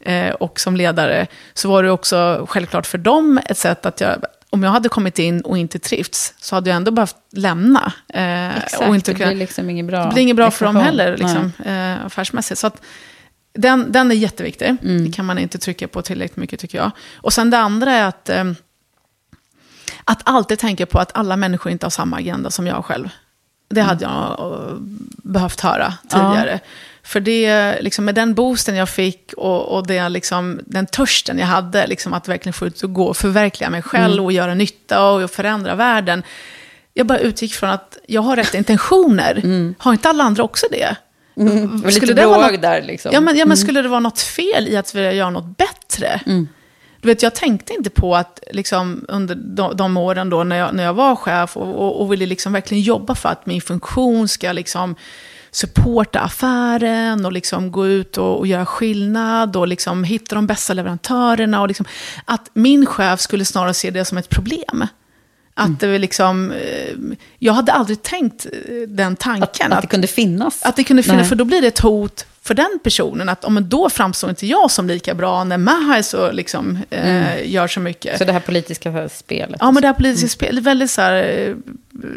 eh, och som ledare, så var det också självklart för dem ett sätt att jag, om jag hade kommit in och inte trivts, så hade jag ändå behövt lämna. Eh, Exakt, och inte det blir liksom inget bra det blir inget bra för dem heller, liksom, eh, affärsmässigt. Så att, den, den är jätteviktig. Det kan man inte trycka på tillräckligt mycket, tycker jag. Och sen det andra är att, eh, att alltid tänka på att alla människor inte har samma agenda som jag själv. Det hade jag eh, behövt höra tidigare. För det, liksom, med den boosten jag fick och, och det, liksom, den törsten jag hade, liksom, att verkligen få ut och gå och förverkliga mig själv och göra nytta och förändra världen. Jag bara utgick från att jag har rätt intentioner. Har inte alla andra också det? Det var lite det vara något- där liksom. Ja, men, ja, men skulle det vara något fel i att vilja göra något bättre? Du vet, jag tänkte inte på att liksom, under de, de åren då när jag, när jag var chef och, och, och ville liksom verkligen jobba för att min funktion ska liksom supporta affären och liksom gå ut och, och göra skillnad och liksom hitta de bästa leverantörerna. Och liksom, att min chef skulle snarare se det som ett problem. Att det var liksom, eh, jag hade aldrig tänkt eh, den tanken. Att, att det kunde finnas. Att det kunde finnas, Nej. för då blir det ett hot för den personen. Att om då framstår inte jag som lika bra när Maha så liksom, eh, gör så mycket. Mm. Så det här politiska spelet. Ja, men det här politiska spelet, väldigt så här, eh,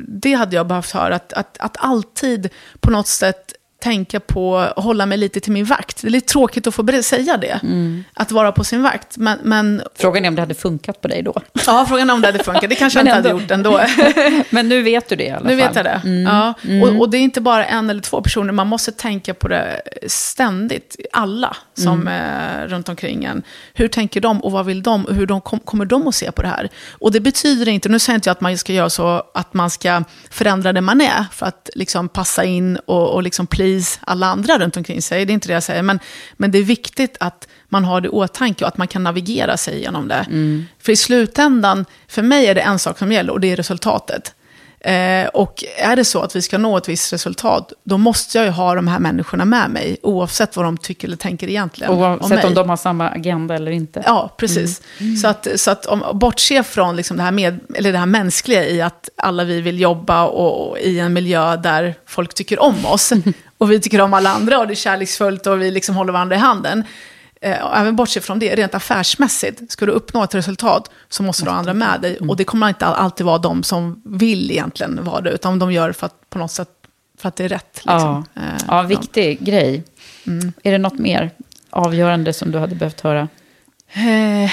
det hade jag behövt höra. Att, att, att alltid på något sätt tänka på, hålla mig lite till min vakt. Det är lite tråkigt att få säga det, Mm. att vara på sin vakt. Men, men Frågan är om det hade funkat på dig då. ja, frågan är om det hade funkat. Det kanske jag inte hade gjort ändå. Men nu vet du det i alla Nu fall. vet jag det. Mm. Ja. Och, och det är inte bara en eller två personer, man måste tänka på det ständigt. Alla som Mm. är runt omkring en. Hur tänker de och vad vill de och hur de kom, kommer de att se på det här? Och det betyder inte, nu säger inte jag att man ska göra så att man ska förändra det man är för att liksom passa in och, och liksom please alla andra runt omkring sig. Det är inte det jag säger, men, men det är viktigt att man har det i åtanke och att man kan navigera sig genom det. För i slutändan, för mig är det en sak som gäller och det är resultatet. Eh, och är det så att vi ska nå ett visst resultat, då måste jag ju ha de här människorna med mig, oavsett vad de tycker eller tänker egentligen om Oavsett mig. om de har samma agenda eller inte. Ja, precis. Så att, så att om, bortse från liksom det, här med, eller det här mänskliga i att alla vi vill jobba och, och i en miljö där folk tycker om oss. Och vi tycker om alla andra och det är kärleksfullt och vi liksom håller varandra i handen. Eh, även bortse från det, rent affärsmässigt, ska du uppnå ett resultat så måste du ha andra med dig. Och det kommer inte alltid vara de som vill egentligen vara det, utan de gör för att, på något sätt för att det är rätt. Liksom. Ja, Eh, ja viktig grej. Är det något mer avgörande som du hade behövt höra? Eh,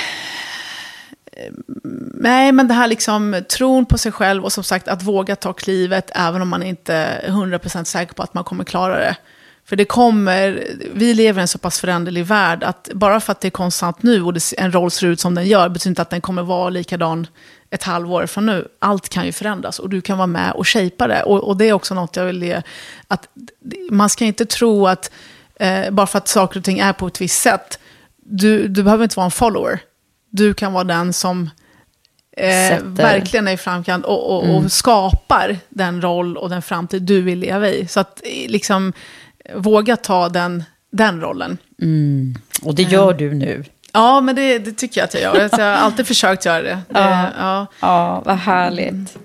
nej, men det här liksom tron på sig själv och som sagt att våga ta klivet även om man inte är 100% säker på att man kommer klara det. För det kommer, vi lever i en så pass föränderlig värld att bara för att det är konstant nu och en roll ser ut som den gör betyder inte att den kommer vara likadan ett halvår från nu. Allt kan ju förändras och du kan vara med och shapea det. Och, och det är också något jag vill ge, att man ska inte tro att eh, bara för att saker och ting är på ett visst sätt, du, du behöver inte vara en follower. Du kan vara den som eh, verkligen är i framkant och, och, mm. och, skapar den roll och den framtid du vill leva i. Så att liksom våga ta den, den rollen. Mm. Och det gör du nu. Ja, men det, det, tycker jag att jag gör. Jag har alltid försökt göra det. det ja. ja. ja, vad härligt.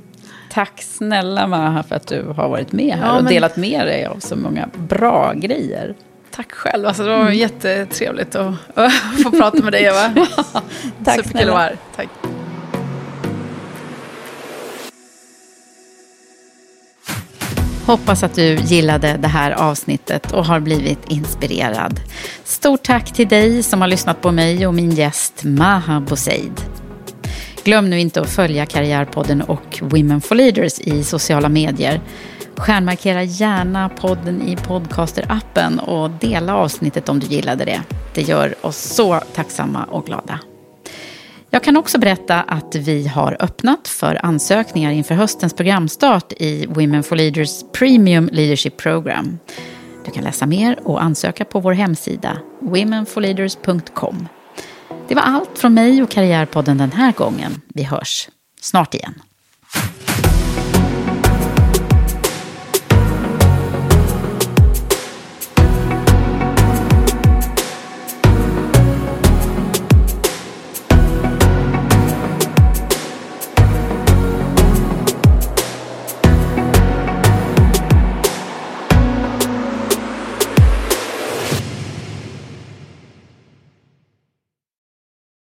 Tack snälla Maha för att du har varit med här ja, och men... delat med dig av så många bra grejer. Tack själv. Alltså, det var mm. jättetrevligt att, att få prata med dig Eva. Tack Superkul att vara här. Tack. Hoppas att du gillade det här avsnittet och har blivit inspirerad. Stort tack till dig som har lyssnat på mig och min gäst Maha Boseid. Glöm nu inte att följa Karriärpodden och Women for Leaders i sociala medier. Stjärnmarkera gärna podden i podcaster-appen och dela avsnittet om du gillade det. Det gör oss så tacksamma och glada. Jag kan också berätta att vi har öppnat för ansökningar inför höstens programstart i Women for Leaders Premium Leadership Program. Du kan läsa mer och ansöka på vår hemsida womenforleaders.com. Det var allt från mig och Karriärpodden den här gången. Vi hörs snart igen.